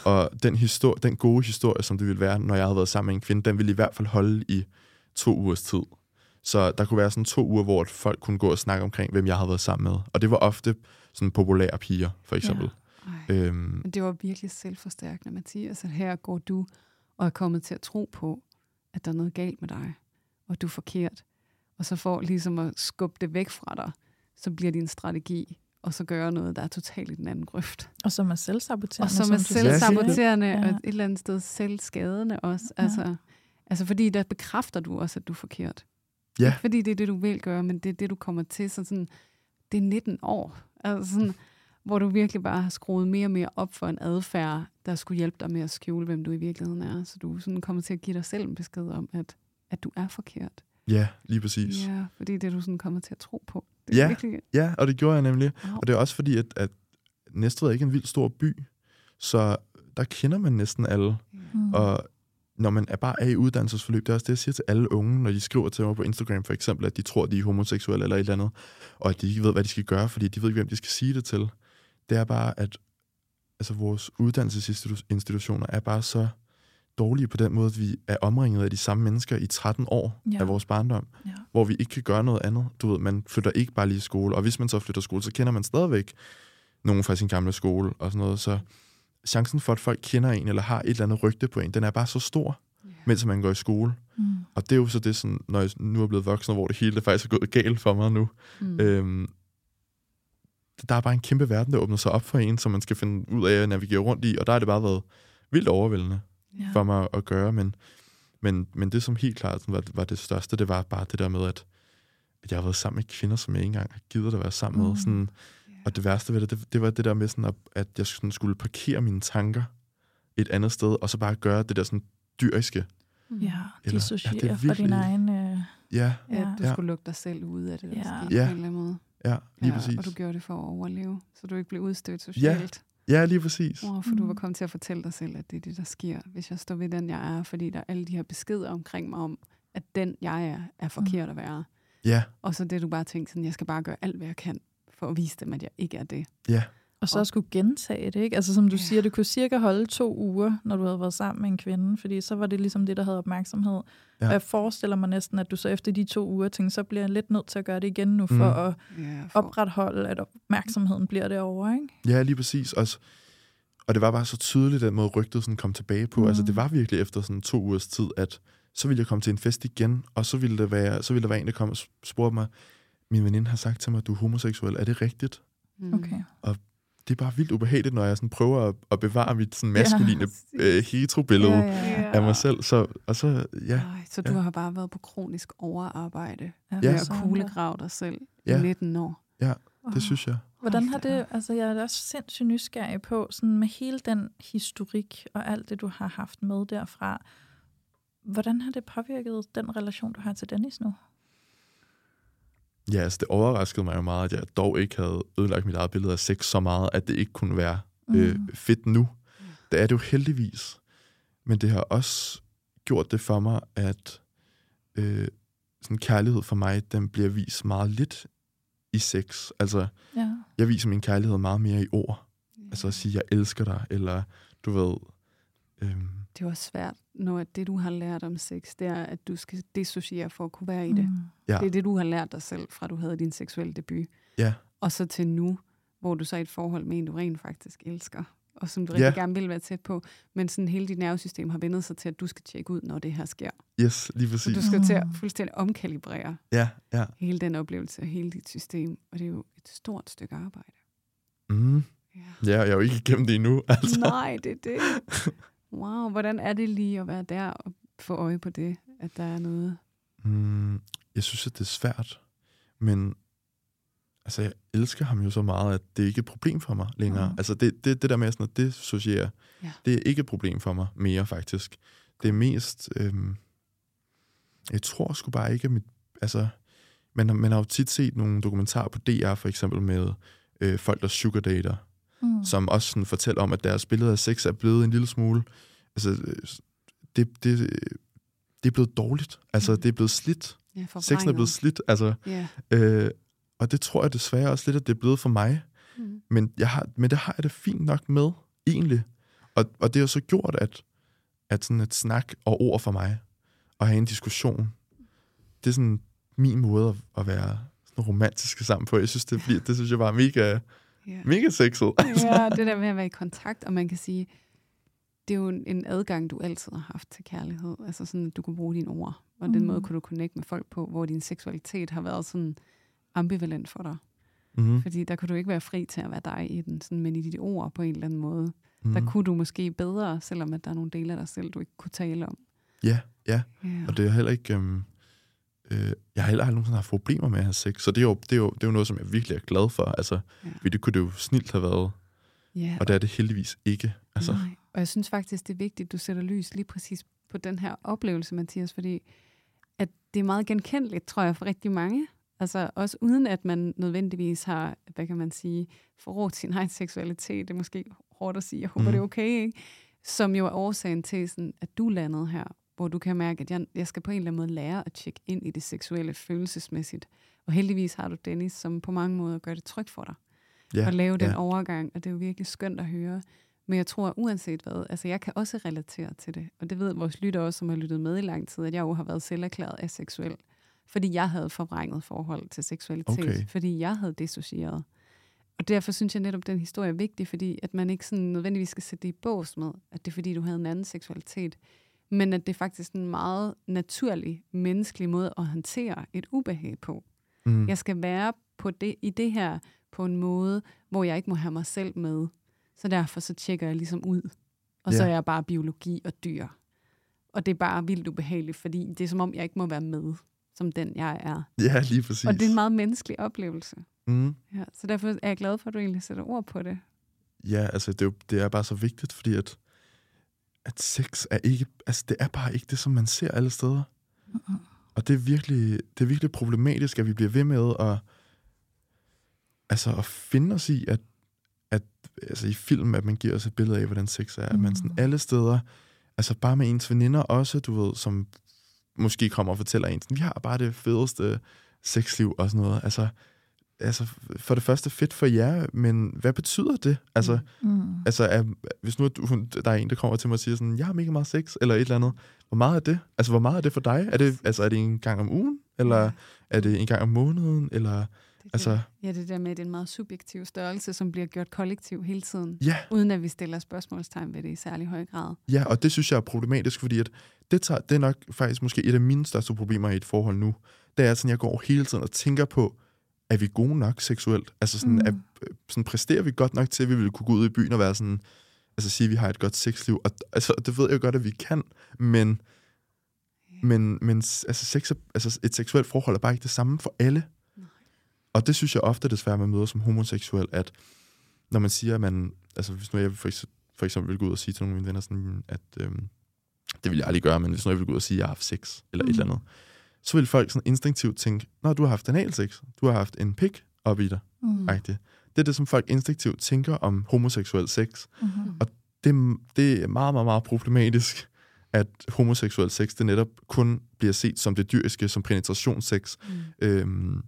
Og den, histor- den gode historie, som det ville være, når jeg havde været sammen med en kvinde, den ville i hvert fald holde i to ugers tid. Så der kunne være sådan to uger, hvor folk kunne gå og snakke omkring, hvem jeg havde været sammen med. Og det var ofte sådan populære piger, for eksempel. Ej. Ja. Øhm, det var virkelig selvforstærkende, Mathias, at her går du og er kommet til at tro på, at der er noget galt med dig, og du er forkert. Og så for ligesom at skubbe det væk fra dig, så bliver din strategi, og så gøre noget, der er totalt i den anden grøft. Og som er selvsaboterende. Og som er siger. selvsaboterende, Ja. og et eller andet sted selvskadende også. Ja. Altså, altså fordi der bekræfter du også, at du er forkert. Ja. Ikke fordi det er det, du vil gøre, men det er det, du kommer til. Så sådan, det er 19 år. Altså sådan, hvor du virkelig bare har skruet mere og mere op for en adfærd, der skulle hjælpe dig med at skjule, hvem du i virkeligheden er. Så du sådan kommer til at give dig selv en besked om, at, at du er forkert. ja, lige præcis. Ja, fordi det er du sådan kommer til at tro på. Det Ja. virkelig, Ja, og det gjorde jeg nemlig. wow. Og det er også fordi, at, at Næstved er ikke en vild stor by, så der kender man næsten alle. Mm. Og når man er bare er i uddannelsesforløb, det er også det, jeg siger til alle unge, når de skriver til mig på Instagram for eksempel, at de tror, at de er homoseksuelle eller et eller andet, og at de ikke ved, hvad de skal gøre, fordi de ved ikke, hvem de skal sige det til. Det er bare, at altså, vores uddannelsesinstitutioner er bare så dårlige på den måde, at vi er omringet af de samme mennesker i 13 år Ja. af vores barndom, Ja. hvor vi ikke kan gøre noget andet. Du ved, man flytter ikke bare lige i skole, og hvis man så flytter skole, så kender man stadigvæk nogen fra sin gamle skole og sådan noget, så chancen for, at folk kender en eller har et eller andet rygte på en, den er bare så stor, Ja. mens man går i skole. Mm. Og det er jo så det, sådan, når jeg nu er blevet voksen, hvor det hele det faktisk er gået galt for mig nu. Mm. Øhm, der er bare en kæmpe verden, der åbner sig op for en, som man skal finde ud af at navigere rundt i, og der har det bare været vildt overvældende Ja. for mig at gøre, men, men, men det som helt klart var, var det største, det var bare det der med, at, at jeg har været sammen med kvinder, som jeg ikke engang har givet at være sammen med. Mm. Sådan, Ja. og det værste ved det, det, det var det der med, sådan at, at jeg sådan skulle parkere mine tanker et andet sted, og så bare gøre det der sådan dyriske. Mm. Ja, Eller- dissociere ja, det er fra din virkelig- egen... Øh, Ja, Ja, Ja. du Ja. skulle lukke dig selv ud af det, der Ja. skete Ja. på en eller anden måde. ja, lige ja, præcis. Og du gjorde det for at overleve, så du ikke blev udstødt socialt. Ja, lige præcis. Wow, for du var Mm. kommet til at fortælle dig selv, at det er det, der sker, hvis jeg står ved den, jeg er, fordi der er alle de her beskeder omkring mig om, at den, jeg er, er forkert at være. Ja, Og så det, du bare tænkte sådan, jeg skal bare gøre alt, hvad jeg kan, for at vise dem, at jeg ikke er det. ja, og så skulle gentage det, ikke? Altså som du Ja. siger, det kunne cirka holde to uger, når du havde været sammen med en kvinde, fordi så var det ligesom det, der havde opmærksomhed. Ja. Og jeg forestiller mig næsten, at du så efter de to uger tænkte, så bliver jeg lidt nødt til at gøre det igen nu, for Mm. at Ja, for, opretholde, at opmærksomheden bliver derovre, ikke? ja, lige præcis. Også, og det var bare så tydeligt, den måde rygtet sådan kom tilbage på. Mm. Mm. Altså, det var virkelig efter sådan to ugers tid, at så ville jeg komme til en fest igen, og så ville, det være, så ville der være en, der kom og spurgte mig, min veninde har sagt til mig, at du er homoseksuel. Er det rigtigt? mm. Okay. Det er bare vildt ubehageligt, når jeg sådan prøver at, at bevare mit sådan maskuline Ja, øh, hetero-billede Ja, ja, ja, ja. ja. af mig selv. Så, og så, ja, Ej, så du Ja. har bare været på kronisk overarbejde Ja, Ja. at kuglegrave dig selv Ja. i 19 år. der. det synes jeg. Hvordan har det, altså jeg er også sindssygt nysgerrig på, sådan med hele den historik og alt det, du har haft med derfra, hvordan har det påvirket den relation, du har til Dennis nu? Ja, altså det overraskede mig jo meget, at jeg dog ikke havde ødelagt mit eget billede af sex så meget, at det ikke kunne være øh, Mm. fedt nu. Det er det jo heldigvis. Men det har også gjort det for mig, at øh, sådan kærlighed for mig, den bliver vist meget lidt i sex. Altså, Ja. jeg viser min kærlighed meget mere i ord. Altså at sige, jeg elsker dig, eller du ved... Øhm, Det er jo også svært, når det, du har lært om sex, det er, at du skal dissociere for at kunne være i det. Mm. ja, Det er det, du har lært dig selv, fra du havde din seksuelle debut. ja, Og så til nu, hvor du så er i et forhold med en, du rent faktisk elsker, og som du Ja. rigtig gerne vil være tæt på. Men sådan hele dit nervesystem har vendet sig til, at du skal tjekke ud, når det her sker. yes, lige Så præcis. du skal til at Mm. fuldstændig omkalibrere Ja, ja. hele den oplevelse og hele dit system. Og det er jo et stort stykke arbejde. Mm. Ja. Ja, jeg er jo ikke igennem det endnu. Altså. Nej, det er det. Wow, hvordan er det lige at være der og få øje på det, at der er noget? Mm, jeg synes, at det er svært, men altså, jeg elsker ham jo så meget, at det ikke er et problem for mig længere. Mm. Altså, det, det, det der med sådan at dissociere, Ja. det er ikke et problem for mig mere, faktisk. Det er mest... Øhm, jeg tror sgu bare ikke, at mit... Altså, man, man har jo tit set nogle dokumentarer på DR, for eksempel med øh, folk, der sugardater, Mm. som også sådan fortæller om, at deres billede af sex er blevet en lille smule... Altså, øh, det, det, det er blevet dårligt. Altså, Mm. det er blevet slidt. Ja, Sexen er blevet slidt, altså... Ja. Øh, og det tror jeg desværre også lidt, at det er blevet for mig. Mm. Men, jeg har, men det har jeg det fint nok med, egentlig. Og, og det har så gjort, at, at sådan et snak og ord for mig, og have en diskussion, det er sådan min måde at, at være sådan romantiske sammen på. Jeg synes, det, bliver, det synes jeg bare er mega, Ja. mega sexet. ja, det der med at være i kontakt, og man kan sige, det er jo en, adgang, du altid har haft til kærlighed. Altså sådan, at du kunne bruge dine ord, og den Mm. måde kunne du connecte med folk på, hvor din seksualitet har været sådan ambivalent for dig. Mm-hmm. Fordi der kunne du ikke være fri til at være dig i den, sådan, men i dit ord på en eller anden måde, Mm. der kunne du måske bedre, selvom at der er nogle dele af dig selv, du ikke kunne tale om. Ja, ja. Ja. Og det er heller ikke... Øhm, øh, jeg har heller aldrig nogensinde haft problemer med at have sex, så det er jo, det er jo, det er jo noget, som jeg virkelig er glad for. Altså, Ja. fordi det kunne det jo snilt have været, ja. og det er det heldigvis ikke. Altså, Nej. Og jeg synes faktisk, det er vigtigt, at du sætter lys lige præcis på den her oplevelse, Mathias, fordi at det er meget genkendeligt, tror jeg, for rigtig mange. Altså også uden at man nødvendigvis har, hvad kan man sige, forrådt sin egen seksualitet. Det er måske hårdt at sige, jeg håber, Mhm. det er okay, ikke? som jo er årsagen til, sådan, at du landede her, hvor du kan mærke, at jeg, jeg skal på en eller anden måde lære at tjekke ind i det seksuelle følelsesmæssigt. Og heldigvis har du Dennis, som på mange måder gør det trygt for dig Ja, at lave den ja. overgang, og det er jo virkelig skønt at høre. Men jeg tror, uanset hvad, altså jeg kan også relatere til det, og det ved vores lytter også, som har lyttet med i lang tid, at jeg jo har været selverklæret aseksuel, fordi jeg havde forvrænget forhold til seksualitet, Okay. fordi jeg havde dissocieret. Og derfor synes jeg netop, at den historie er vigtig, fordi at man ikke sådan nødvendigvis skal sætte det i bås med, at det er fordi, du havde en anden seksualitet, men at det er faktisk en meget naturlig, menneskelig måde at håndtere et ubehag på. Mm. Jeg skal være på det, i det her på en måde, hvor jeg ikke må have mig selv med. Så derfor så tjekker jeg ligesom ud. Og så Ja. er jeg bare biologi og dyr. Og det er bare vildt ubehageligt, fordi det er som om, jeg ikke må være med, som den jeg er. Ja, lige præcis. Og det er en meget menneskelig oplevelse. mm. Ja, så derfor er jeg glad for, at du egentlig sætter ord på det. Ja, altså det er, jo, det er bare så vigtigt, fordi at, at sex er ikke, altså det er bare ikke det, som man ser alle steder. Og det er virkelig, det er virkelig problematisk, at vi bliver ved med at, altså at finde os i, at, at altså i film, at man giver os et billede af, hvordan sex er. At man sådan Mm. alle steder, altså bare med ens veninder også, du ved, som måske kommer og fortæller en, sådan, vi har bare det fedeste sexliv og sådan noget. Altså, altså for det første fedt for jer, men hvad betyder det? Altså, Mm. Altså, er, hvis nu er du, hun- der er en, der kommer til mig og siger sådan, jeg har mega meget sex, eller et eller andet. Hvor meget er det? Altså, hvor meget er det for dig? Er det, altså, er det en gang om ugen? Eller er det en gang om måneden? Eller, Det, altså, altså, ja, det der med, at det er en meget subjektiv størrelse, som bliver gjort kollektiv hele tiden, ja, uden at vi stiller spørgsmålstegn ved det i særlig høj grad. ja, og det synes jeg er problematisk, fordi at det, tager, det er nok faktisk måske et af mine største problemer i et forhold nu. Det er sådan, jeg går hele tiden og tænker på, er vi gode nok seksuelt? Altså sådan, Mm. er, sådan præsterer vi godt nok til, at vi ville kunne gå ud i byen og være sådan, altså sige, at vi har et godt sexliv. Og, altså, det ved jeg godt, at vi kan, men Men, men altså, sex, altså, et seksuelt forhold er bare ikke det samme for alle. Nej. Og det synes jeg ofte desværre, man møder som homoseksuel, at når man siger, at man, altså hvis nu jeg for, for eksempel vil gå ud og sige til nogle af mine venner, sådan, at øhm, det vil jeg aldrig gøre, men hvis nu jeg vil gå ud og sige, at jeg har haft sex, eller mm. et eller andet, så vil folk sådan instinktivt tænke, når du har haft analsex, du har haft en pik op i dig, Mm. Det er det, som folk instinktivt tænker om homoseksuel sex. Mm-hmm. Det, er- det er meget, meget, meget problematisk, at homoseksuel sex, det netop kun bliver set som det dyriske, som penetrationssex, Mm. Øhm,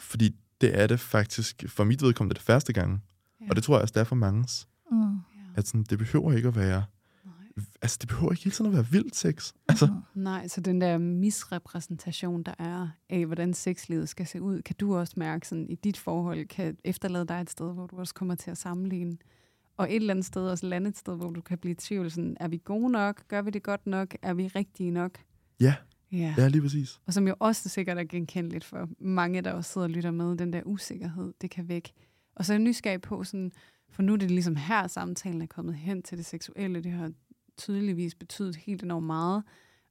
fordi det er det faktisk, for mit vedkommende, det første gang. Ja. Og det tror jeg også, det er for mange. Mm. At sådan, det behøver ikke at være. Altså det behøver ikke hele tiden at være vildt sex. Altså, Nej, så den der misrepræsentation, der er af, hvordan sexlivet skal se ud, kan du også mærke sådan, i dit forhold, kan efterlade dig et sted, hvor du også kommer til at sammenligne. Og et eller andet sted også lande et sted, hvor du kan blive i tvivl. Sådan, er vi gode nok? Gør vi det godt nok? Er vi rigtige nok? ja, Ja. ja, lige præcis. Og som jo også sikkert er genkendeligt for mange, der også sidder og lytter med, den der usikkerhed, det kan væk. Og så er jeg nysgerrig på, sådan, for nu er det ligesom her, samtalen er kommet hen til det seksuelle. Det har tydeligvis betydet helt enormt meget.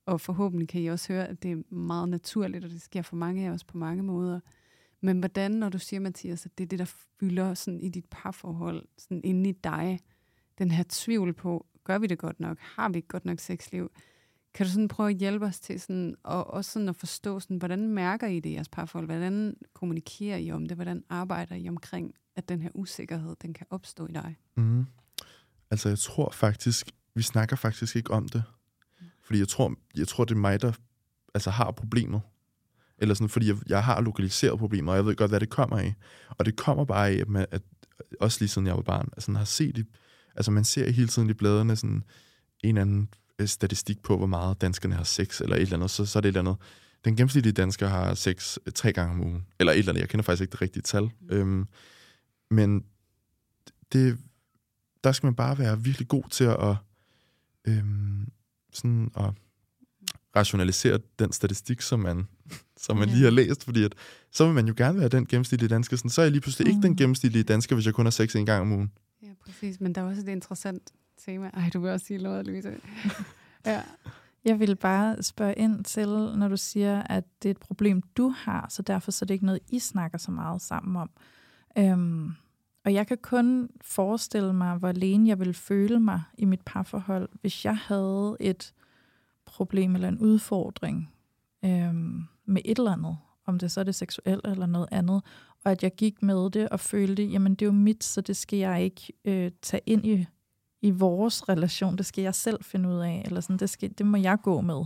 Og forhåbentlig kan I også høre, at det er meget naturligt, og det sker for mange af os på mange måder. Men hvordan, når du siger, Mathias, at det er det, der fylder sådan i dit parforhold, sådan inde i dig, den her tvivl på, gør vi det godt nok? Har vi et godt nok sexliv? Kan du sådan prøve at hjælpe os til sådan, og også sådan at forstå, sådan, hvordan mærker I det i jeres parforhold? Hvordan kommunikerer I om det? Hvordan arbejder I omkring, at den her usikkerhed, den kan opstå i dig? Mm. Altså, jeg tror faktisk, vi snakker faktisk ikke om det. Fordi jeg tror, jeg tror det er mig, der altså, har problemet. Eller sådan, fordi jeg, jeg har lokaliseret problemer, og jeg ved godt, hvad det kommer af. Og det kommer bare af, at, man, at også lige siden jeg var barn, altså, har set i, altså man ser hele tiden i bladene sådan en eller anden øh, statistik på, hvor meget danskerne har sex, eller et eller andet, så, så er det et eller andet. Den gennemsnitlige dansker har sex øh, tre gange om ugen. Eller et eller andet, jeg kender faktisk ikke det rigtige tal. Mm. Øhm, men det, der skal man bare være virkelig god til at, øhm, sådan at rationalisere den statistik, som man, som man Ja. lige har læst, fordi at, så vil man jo gerne være den gennemsnitlige dansker. Sådan, så er jeg lige pludselig mm. ikke den Mm. gennemsnitlige dansker, hvis jeg kun har sex en gang om ugen. Ja, præcis. Men der er også et interessant tema. Ej, du vil også sige noget, Louise. ja. Jeg vil bare spørge ind til, når du siger, at det er et problem, du har, så derfor så er det ikke noget, I snakker så meget sammen om. Øhm, og jeg kan kun forestille mig, hvor alene jeg ville føle mig i mit parforhold, hvis jeg havde et problem eller en udfordring øhm, med et eller andet, om det så er det seksuelle eller noget andet, og at jeg gik med det og følte, jamen det er jo mit, så det skal jeg ikke øh, tage ind i, i vores relation. Det skal jeg selv finde ud af, eller sådan, det, skal, det må jeg gå med.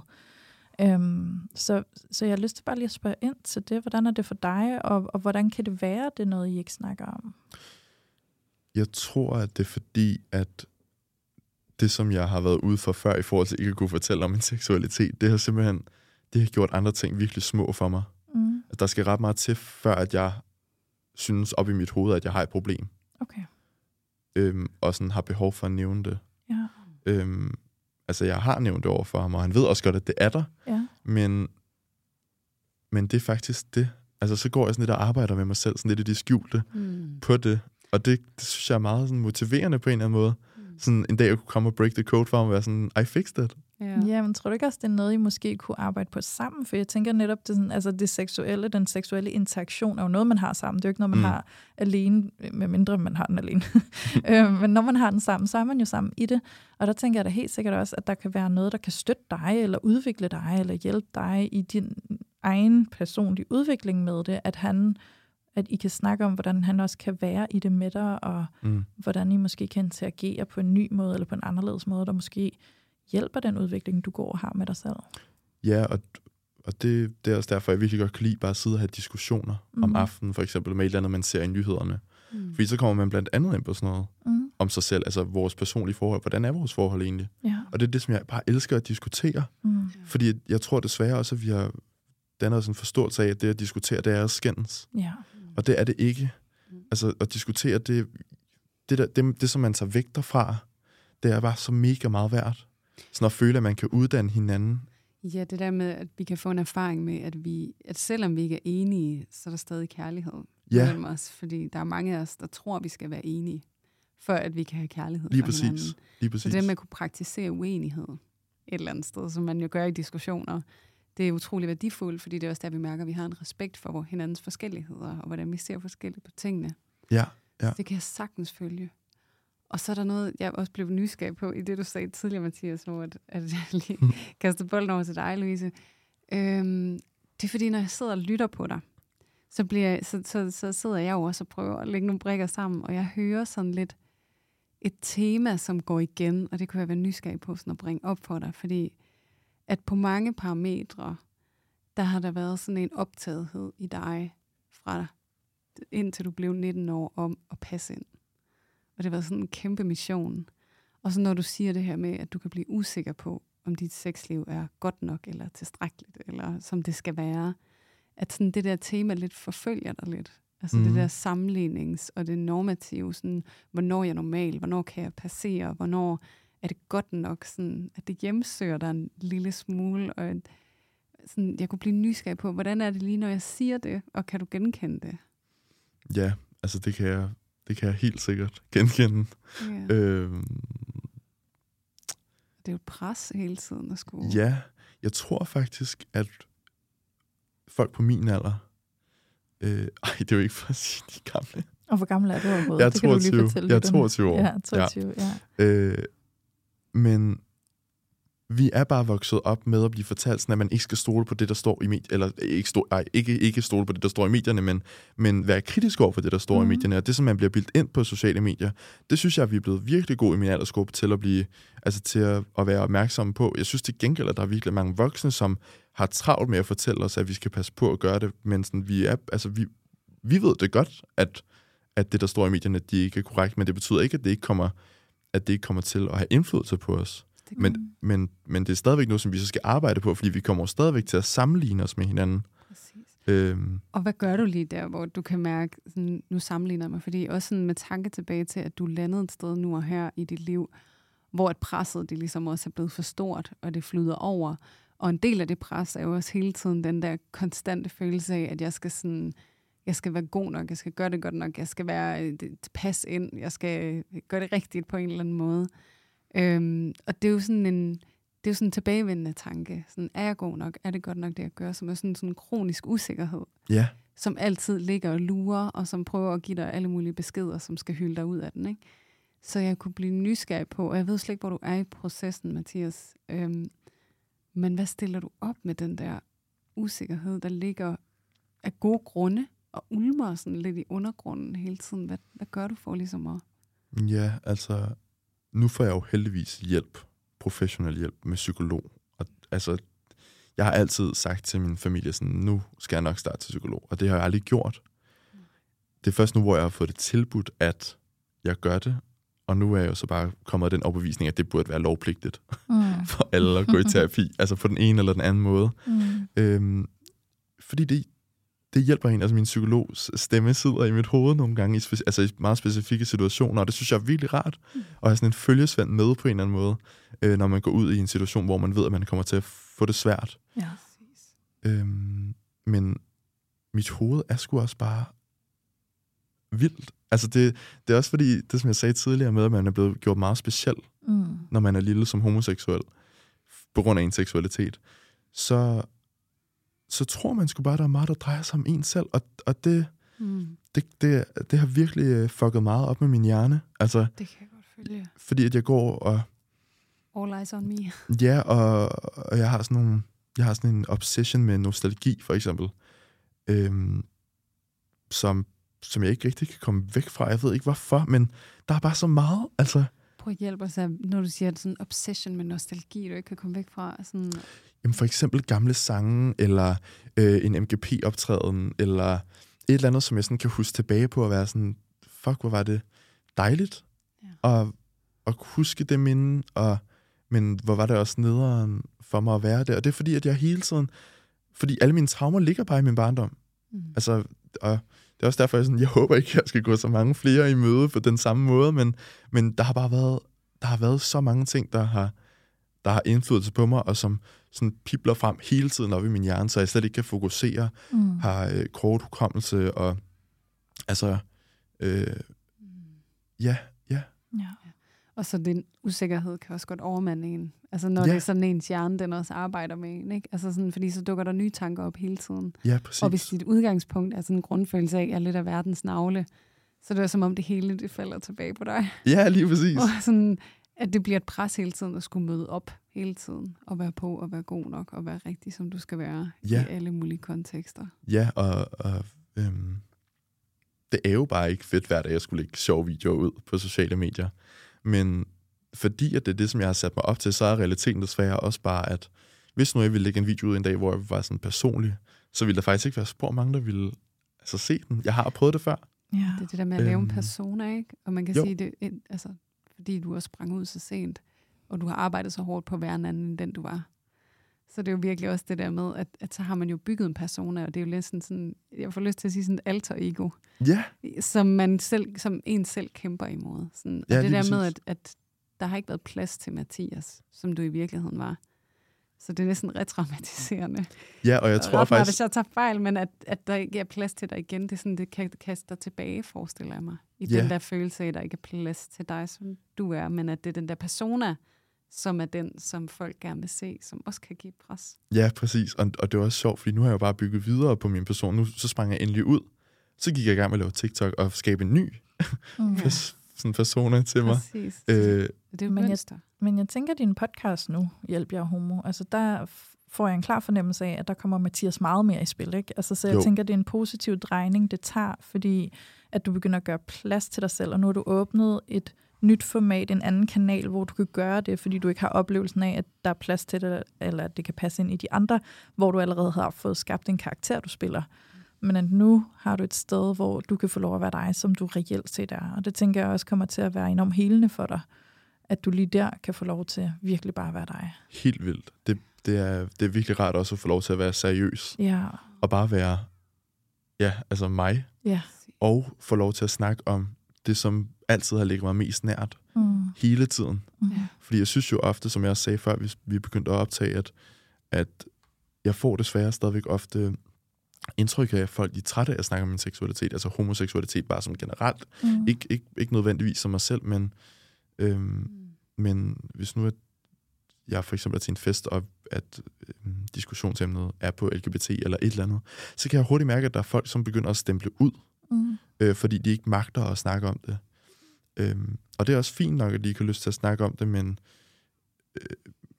Øhm, så, så jeg har lyst til bare lige at spørge ind til det. Hvordan er det for dig, og, og hvordan kan det være, det er noget, I ikke snakker om? Jeg tror, at det er fordi, at det, som jeg har været ude for før i forhold til ikke at kunne fortælle om min seksualitet, det har simpelthen det har gjort andre ting virkelig små for mig. Mm. At der skal ret meget til, før at jeg synes op i mit hoved, at jeg har et problem. Okay. Øhm, og sådan har behov for at nævne det. Ja. Øhm, altså, jeg har nævnt det over for ham, og han ved også godt, at det er der. Ja. Men, men det er faktisk det. Altså, så går jeg sådan lidt og arbejder med mig selv, sådan lidt i det skjulte Mm. på det. Og det, det synes jeg er meget sådan, motiverende på en eller anden måde. Mm. Sådan en dag at kunne komme og break the code for ham og være sådan, I fixed it. Ja. Ja, men tror du ikke også, det er noget, I måske kunne arbejde på sammen? For jeg tænker netop, det, sådan, altså det seksuelle, den seksuelle interaktion er jo noget, man har sammen. Det er jo ikke noget, man Mm. mm. har alene, med mindre man har den alene. øh, men når man har den sammen, så er man jo sammen i det. Og der tænker jeg da helt sikkert også, at der kan være noget, der kan støtte dig, eller udvikle dig, eller hjælpe dig i din egen personlige udvikling med det. At han at I kan snakke om, hvordan han også kan være i det med dig, og Mm. hvordan I måske kan interagere på en ny måde, eller på en anderledes måde, der måske hjælper den udvikling, du går og har med dig selv. Ja, og, og det, det er også derfor, jeg virkelig godt kan lide bare at sidde og have diskussioner mm. om Mhm. aftenen, for eksempel med et eller andet, man ser i nyhederne. Mm. Fordi så kommer man blandt andet ind på sådan noget Mm. om sig selv, altså vores personlige forhold. Hvordan er vores forhold egentlig? Ja. Og det er det, som jeg bare elsker at diskutere. Mm. Fordi jeg tror desværre også, at vi har dannet os en forståelse af, at det at diskutere, det er at skændes. Ja. Og det er det ikke. Mm. Altså at diskutere, det, det, der, det, det som man tager vægter fra, det er bare så mega meget værd. Sådan at føle, at man kan uddanne hinanden. Ja, det der med, at vi kan få en erfaring med, at, vi, at selvom vi ikke er enige, så er der stadig kærlighed Ja. mellem os. Fordi der er mange af os, der tror, vi skal være enige, for at vi kan have kærlighed Lige præcis. hinanden. Lige Så præcis. det med at kunne praktisere uenighed et eller andet sted, som man jo gør i diskussioner, det er utrolig værdifuldt, fordi det er også der, vi mærker, at vi har en respekt for hinandens forskelligheder, og hvordan vi ser forskelligt på tingene. Ja, ja. Det kan jeg sagtens følge. Og så er der noget, jeg også blev nysgerrig på, i det du sagde tidligere, Mathias, hvor at, at jeg lige kastede bolden over til dig, Louise. Øhm, det er fordi, når jeg sidder og lytter på dig, så, bliver jeg, så, så, så sidder jeg jo også og prøver at lægge nogle brikker sammen, og jeg hører sådan lidt et tema, som går igen, og det kunne jeg være nysgerrig på sådan at bringe op for dig, fordi at på mange parametre, der har der været sådan en optagethed i dig fra indtil du blev 19 år om at passe ind. Og det har været sådan en kæmpe mission. Og så når du siger det her med, at du kan blive usikker på, om dit sexliv er godt nok, eller tilstrækkeligt, eller som det skal være, at sådan det der tema lidt forfølger dig lidt. Altså mm. Mhm. det der sammenlignings- og det normative, sådan, hvornår er jeg normal, hvornår kan jeg passere, hvornår er det godt nok, sådan, at det hjemsøger dig en lille smule, og sådan, jeg kunne blive nysgerrig på, hvordan er det lige, når jeg siger det, og kan du genkende det? Ja, altså det kan jeg, det kan jeg helt sikkert genkende. Ja. Øhm, Det er jo et pres hele tiden at skulle... ja, jeg tror faktisk, at folk på min alder, øh, ej, det er jo ikke for at sige, de gamle. Og hvor gammel er du overhovedet? Jeg er det kan du lige 22. fortælle Jeg er lytterne. 22 år. Ja, 22, ja. ja. Øh, men vi er bare vokset op med at blive fortalt, sådan, at man ikke skal stole på det, der står i medierne, eller ikke, stole, ej, ikke, ikke stole på det, der står i medierne, men, men være kritisk over for det, der står mm. i Mhm. medierne. Og det, som man bliver bildt ind på sociale medier, det synes jeg, at vi er blevet virkelig gode i min aldersgruppe til at blive, altså til at, at være opmærksomme på. Jeg synes til gengæld, at der er virkelig mange voksne, som har travlt med at fortælle os, at vi skal passe på at gøre det, men sådan, vi, er, altså, vi, vi ved det godt, at, at det, der står i medierne, de ikke er korrekt, men det betyder ikke, at det ikke kommer, at det ikke kommer til at have indflydelse på os. Men, men, men det er stadigvæk noget, som vi så skal arbejde på, fordi vi kommer stadigvæk til at sammenligne os med hinanden. Præcis. Øhm, Og hvad gør du lige der, hvor du kan mærke, sådan, nu sammenligner jeg mig, fordi også sådan med tanke tilbage til, at du landede et sted nu og her i dit liv, hvor et presset det ligesom også er blevet for stort, og det flyder over. Og en del af det pres er jo også hele tiden den der konstante følelse af, at jeg skal sådan, jeg skal være god nok, jeg skal gøre det godt nok, jeg skal være øh, passe ind, jeg skal øh, gøre det rigtigt på en eller anden måde. Øhm, og det er jo sådan en, det er jo sådan en tilbagevendende tanke. Sådan, er jeg god nok? Er det godt nok, det jeg gør? Som er sådan, sådan en kronisk usikkerhed ja, som altid ligger og lurer, og som prøver at give dig alle mulige beskeder, som skal hylde dig ud af den. Ikke? Så jeg kunne blive nysgerrig på, og jeg ved slet ikke, hvor du er i processen, Mathias. Øhm, men hvad stiller du op med den der usikkerhed, der ligger af gode grunde, og ulmer sådan lidt i undergrunden hele tiden? Hvad, hvad gør du for ligesom at... ja, altså, nu får jeg jo heldigvis hjælp, professionel hjælp med psykolog. Og altså, jeg har altid sagt til min familie, sådan, nu skal jeg nok starte til psykolog, og det har jeg aldrig gjort. Det er først nu, hvor jeg har fået det tilbudt, at jeg gør det, og nu er jeg jo så bare kommet af den overbevisning, at det burde være lovpligtigt Mm. for alle at gå i terapi, altså på den ene eller den anden måde. Mm. Øhm, fordi det, det hjælper en. Altså min psykologs stemme sidder i mit hoved nogle gange, i, speci- altså i meget specifikke situationer, og det synes jeg er virkelig rart. Mm. Og have sådan en følgesvend med på en eller anden måde, øh, når man går ud i en situation, hvor man ved, at man kommer til at få det svært. Ja. Øhm, men mit hoved er sgu også bare vildt. Altså det, det er også fordi, det som jeg sagde tidligere med, at man er blevet gjort meget speciel, Mm. når man er lille som homoseksuel, på grund af en seksualitet, så, så tror man sgu bare, at der er meget, der drejer sig om en selv. Og, og det, Mm. det, det, det har virkelig øh, fucket meget op med min hjerne. Altså, Det kan jeg godt følge. fordi at jeg går og... All eyes on me. Ja, og, og jeg har sådan nogle, jeg har sådan en obsession med nostalgi, for eksempel. Øhm, som, som jeg ikke rigtig kan komme væk fra. Jeg ved ikke hvorfor, men der er bare så meget. Altså, Prøv at hjælpe os, når du siger sådan en obsession med nostalgi, du ikke kan komme væk fra. Sådan, Jamen for eksempel gamle sange, eller øh, en MGP-optræden, eller et eller andet, som jeg sådan kan huske tilbage på at være sådan, fuck, hvor var det dejligt Ja. at, at huske det minde, og, men hvor var det også nederen for mig at være der. Og det er fordi, at jeg hele tiden, fordi alle mine traumer ligger bare i min barndom. mm. Altså, og det er også derfor, jeg, sådan, jeg håber ikke, jeg skal gå så mange flere i møde på den samme måde, men, men der har bare været, der har været så mange ting, der har, der har indflydelse på mig, og som sådan pipler frem hele tiden op i min hjerne, så jeg slet ikke kan fokusere, Mm. har øh, kort hukommelse, og altså, øh, ja, ja, Ja. Og så den usikkerhed kan også godt overmande en. Altså når Ja. det er sådan ens hjerne, den også arbejder med en. Ikke? Altså sådan, fordi så dukker der nye tanker op hele tiden. ja, præcis. Og hvis dit udgangspunkt er sådan en grundfølelse af, at jeg er lidt af verdens navle, så det er som om det hele det falder tilbage på dig. Ja, lige præcis. Og sådan, at det bliver et pres hele tiden at skulle møde op hele tiden. Og være på og være god nok og være rigtig, som du skal være Ja. i alle mulige kontekster. Ja, og, og øhm, det er jo bare ikke fedt hver dag, at jeg skulle lægge sjove videoer ud på sociale medier. Men fordi at det er det, som jeg har sat mig op til, så er realiteten desværre også bare, at hvis nu jeg ville lægge en video ud en dag, hvor jeg var sådan personlig, så ville der faktisk ikke være spor mange, der ville altså, se den. Jeg har prøvet det før. Ja. Det er det der med at lave en Øhm, persona, ikke? Og man kan jo. sige, det, er- altså, fordi du også sprang ud så sent, og du har arbejdet så hårdt på at være en anden, end den du var. Så det er jo virkelig også det der med, at, at så har man jo bygget en persona, og det er jo lidt sådan, sådan jeg får lyst til at sige sådan et alter ego, Ja, som man selv, som en selv kæmper imod. Sådan, og Ja, det lige der med, præcis. at, at der har ikke været plads til Mathias, som du i virkeligheden var. Så det er næsten retraumatiserende. ja og jeg tror mig, faktisk... hvis jeg tager fejl, men at, at der ikke er plads til dig igen, det er sådan, det kan kaste dig tilbage, forestiller jeg mig. I Ja. den der følelse af, at der ikke er plads til dig, som du er, men at det er den der persona, som er den, som folk gerne vil se, som også kan give pres. Ja, præcis. Og, og det var også sjovt, fordi nu har jeg jo bare bygget videre på min person. Nu så sprang jeg endelig ud. Så gik jeg i gang med at lave TikTok og skabe en ny Mm. pers- sådan persona til mig. Præcis. Øh, det er jo men jeg-. Men jeg tænker, at din podcast nu, Hjælp jer homo, altså der får jeg en klar fornemmelse af, at der kommer Mathias meget mere i spil. Ikke? Altså, så jeg jo. tænker, at det er en positiv drejning, det tager, fordi at du begynder at gøre plads til dig selv, og nu har du åbnet et nyt format, en anden kanal, hvor du kan gøre det, fordi du ikke har oplevelsen af, at der er plads til det, eller at det kan passe ind i de andre, hvor du allerede har fået skabt en karakter, du spiller. Men at nu har du et sted, hvor du kan få lov at være dig, som du reelt set er. Og det tænker jeg også kommer til at være enormt helende for dig, at du lige der kan få lov til virkelig bare at være dig. helt vildt. Det, det, er, det er virkelig rart også at få lov til at være seriøs. Ja, Og bare være, ja, altså mig. ja. Og få lov til at snakke om det, som altid har ligget mig mest nært. Mm. Hele tiden. Mm. Fordi jeg synes jo ofte, som jeg også sagde før, vi, vi begyndte at optage, at, at jeg får desværre stadigvæk ofte indtryk af, at folk de er trætte af at snakke om min seksualitet, altså homoseksualitet bare som generelt. Mm. Ikke, ikke, ikke nødvendigvis som mig selv, men, øhm, Mm. men hvis nu at jeg for eksempel er til en fest, og at øhm, diskussionsemnet er på LGBT eller et eller andet, så kan jeg hurtigt mærke, at der er folk, som begynder at stemple ud, Mm. øh, fordi de ikke magter at snakke om det. Øhm, og det er også fint nok, at de ikke har lyst til at snakke om det, men, øh,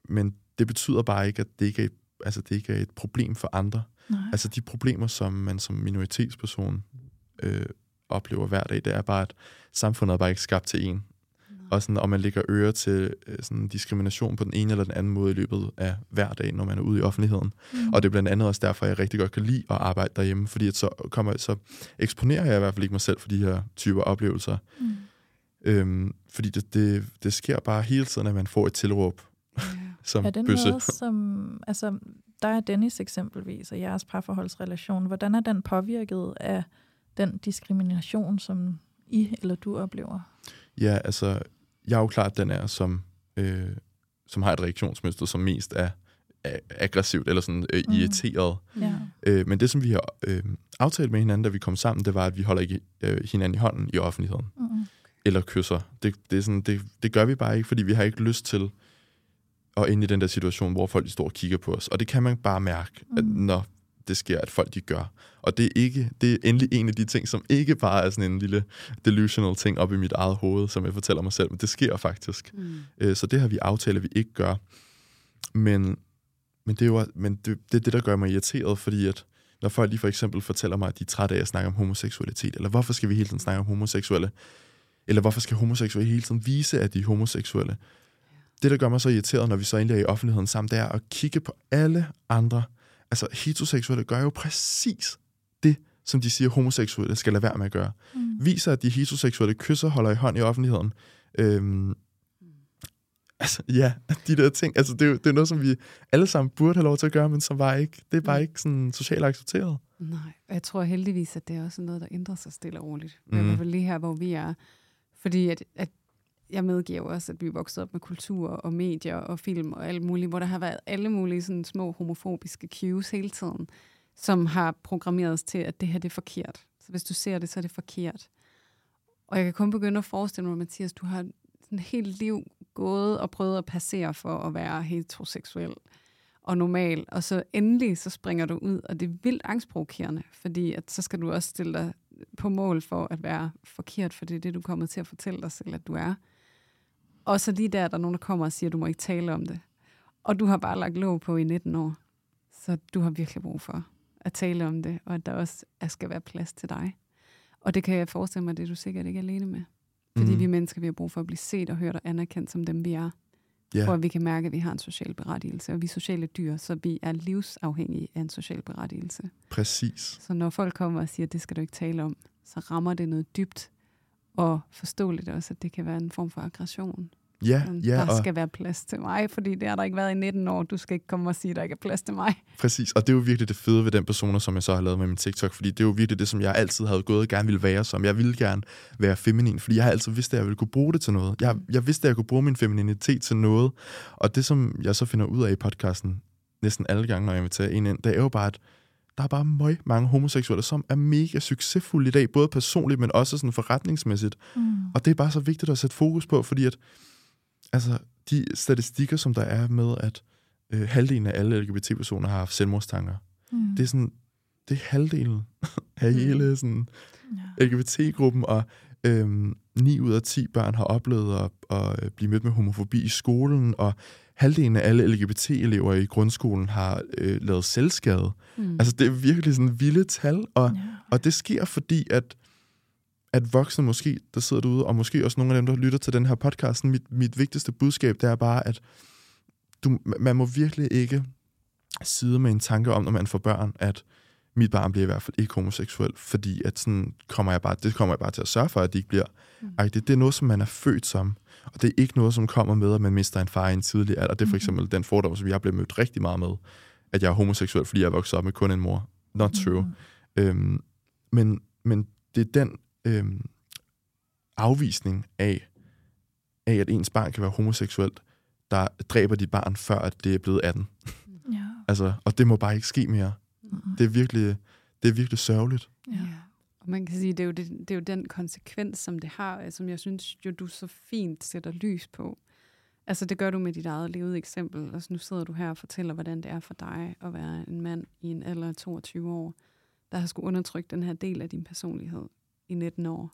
men det betyder bare ikke, at det ikke er, altså, det ikke er et problem for andre. Nej. Altså de problemer, som man som minoritetsperson øh, oplever hver dag, det er bare, at samfundet er bare ikke skabt til en. og, sådan, og man lægger øre til øh, sådan diskrimination på den ene eller den anden måde i løbet af hver dag, når man er ude i offentligheden. Mm. Og det er blandt andet også derfor, jeg rigtig godt kan lide at arbejde derhjemme, fordi at så, kommer, så eksponerer jeg i hvert fald ikke mig selv for de her typer oplevelser. Mm. Øhm, fordi det, det, det sker bare hele tiden, at man får et tilråb yeah. som er det bøsse. noget, som, altså, der er Dennis eksempelvis, og jeres parforholdsrelation. Hvordan er den påvirket af den diskrimination, som I eller du oplever? Ja, altså, jeg er jo klart den er, som, øh, som har et reaktionsmønster, som mest er, er aggressivt eller sådan øh, mm. irriteret. Ja. Øh, men det, som vi har øh, aftalt med hinanden, da vi kom sammen, det var, at vi holder ikke øh, hinanden i hånden i offentligheden. Mm. Eller kysser. Det, det, er sådan, det, det gør vi bare ikke, fordi vi har ikke lyst til at ind i den der situation, hvor folk de står og kigger på os. Og det kan man bare mærke, mm. at når det sker, at folk de gør. Og det er, ikke, det er endelig en af de ting, som ikke bare er sådan en lille delusional ting op i mit eget hoved, som jeg fortæller mig selv, men det sker faktisk. Mm. Øh, så det har vi aftalt, at vi ikke gør. Men, men, det, er jo, men det, det er det, der gør mig irriteret, fordi at når folk lige for eksempel fortæller mig, at de er trætte af at snakke om homoseksualitet, eller hvorfor skal vi hele tiden snakke om homoseksuelle, eller hvorfor skal homoseksuelle hele tiden vise, at de er homoseksuelle. Det, der gør mig så irriteret, når vi så endelig er i offentligheden sammen, det er at kigge på alle andre. Altså, heteroseksuelle gør jo præcis det, som de siger, homoseksuelle skal lade være med at gøre. Mm. Viser, at de heteroseksuelle kysser holder i hånd i offentligheden. Øhm, altså, ja, de der ting. Altså, det, er jo, det er noget, som vi alle sammen burde have lov til at gøre, men som bare ikke, det er bare mm. ikke sådan socialt accepteret. Nej, og jeg tror heldigvis, at det er også noget, der ændrer sig stille og roligt. Mm. I hvert fald lige her, hvor vi er. Fordi at, at jeg medgiver også, at vi er vokset op med kultur og medier og film og alt muligt, hvor der har været alle mulige sådan små homofobiske cues hele tiden, som har programmeret os til, at det her det er forkert. Så hvis du ser det, så er det forkert. Og jeg kan kun begynde at forestille mig, Mathias, du har sådan helt liv gået og prøvet at passere for at være heteroseksuel og normal, og så endelig så springer du ud, og det er vildt angstprovokerende, fordi at så skal du også stille dig på mål for at være forkert, for det er det, du kommer til at fortælle dig selv, at du er. Og så lige der, der er nogen, der kommer og siger, at du må ikke tale om det. Og du har bare lagt låg på i 19 år. Så du har virkelig brug for at tale om det, og at der også skal være plads til dig. Og det kan jeg forestille mig, det er du sikkert ikke alene med. Fordi mm. vi mennesker, vi har brug for at blive set og hørt og anerkendt som dem, vi er. Yeah. For at vi kan mærke, at vi har en social berettigelse. Og vi er sociale dyr, så vi er livsafhængige af en social berettigelse. Præcis. Så når folk kommer og siger, at det skal du ikke tale om, så rammer det noget dybt og forståeligt også, at det kan være en form for aggression. Ja, ja. Der og... skal være plads til mig, fordi det har der ikke været i 19 år. Du skal ikke komme og sige, at der ikke er plads til mig. Præcis, og det er jo virkelig det fede ved den person, som jeg så har lavet med min TikTok, fordi det er jo virkelig det, som jeg altid havde gået og gerne ville være som. Jeg ville gerne være feminin, fordi jeg har altid vidst, at jeg ville kunne bruge det til noget. Jeg, jeg vidste, at jeg kunne bruge min femininitet til noget, og det, som jeg så finder ud af i podcasten, næsten alle gange, når jeg inviterer en ind, det er jo bare, at der er bare møg mange homoseksuelle, som er mega succesfulde i dag, både personligt, men også sådan forretningsmæssigt. Mm. Og det er bare så vigtigt at sætte fokus på, fordi at altså, de statistikker, som der er med, at øh, halvdelen af alle LGBT-personer har haft selvmordstanker, mm. det er sådan, det er halvdelen af mm. hele sådan, ja. LGBT-gruppen, og øhm, 9 ud af 10 børn har oplevet at, at øh, blive mødt med homofobi i skolen, og halvdelen af alle LGBT-elever i grundskolen har øh, lavet selvskade. Mm. Altså, det er virkelig sådan vilde tal, og, ja. og det sker, fordi at at voksne måske, der sidder derude, og måske også nogle af dem, der lytter til den her podcast, mit, mit vigtigste budskab, det er bare, at du, man må virkelig ikke sidde med en tanke om, når man får børn, at mit barn bliver i hvert fald ikke homoseksuel, fordi at sådan kommer jeg bare, det kommer jeg bare til at sørge for, at de ikke bliver. Mm. Det, det er noget, som man er født som, og det er ikke noget, som kommer med, at man mister en far i en tidlig alder. Det er for eksempel mm. den fordom, som jeg blev mødt rigtig meget med, at jeg er homoseksuel, fordi jeg vokset op med kun en mor. Not true. Mm. Øhm, men, men det er den øhm, afvisning af, af, at ens barn kan være homoseksuelt, der dræber dit barn, før at det er blevet 18. Ja. altså, og det må bare ikke ske mere. Mm-hmm. Det, er virkelig, det er virkelig sørgeligt. Ja. Og man kan sige, det er, jo det, det er jo den konsekvens, som det har, som jeg synes, jo du så fint sætter lys på. Altså, det gør du med dit eget levede eksempel. Altså, nu sidder du her og fortæller, hvordan det er for dig at være en mand i en alder af 22 år, der har skulle undertrykke den her del af din personlighed i 19 år,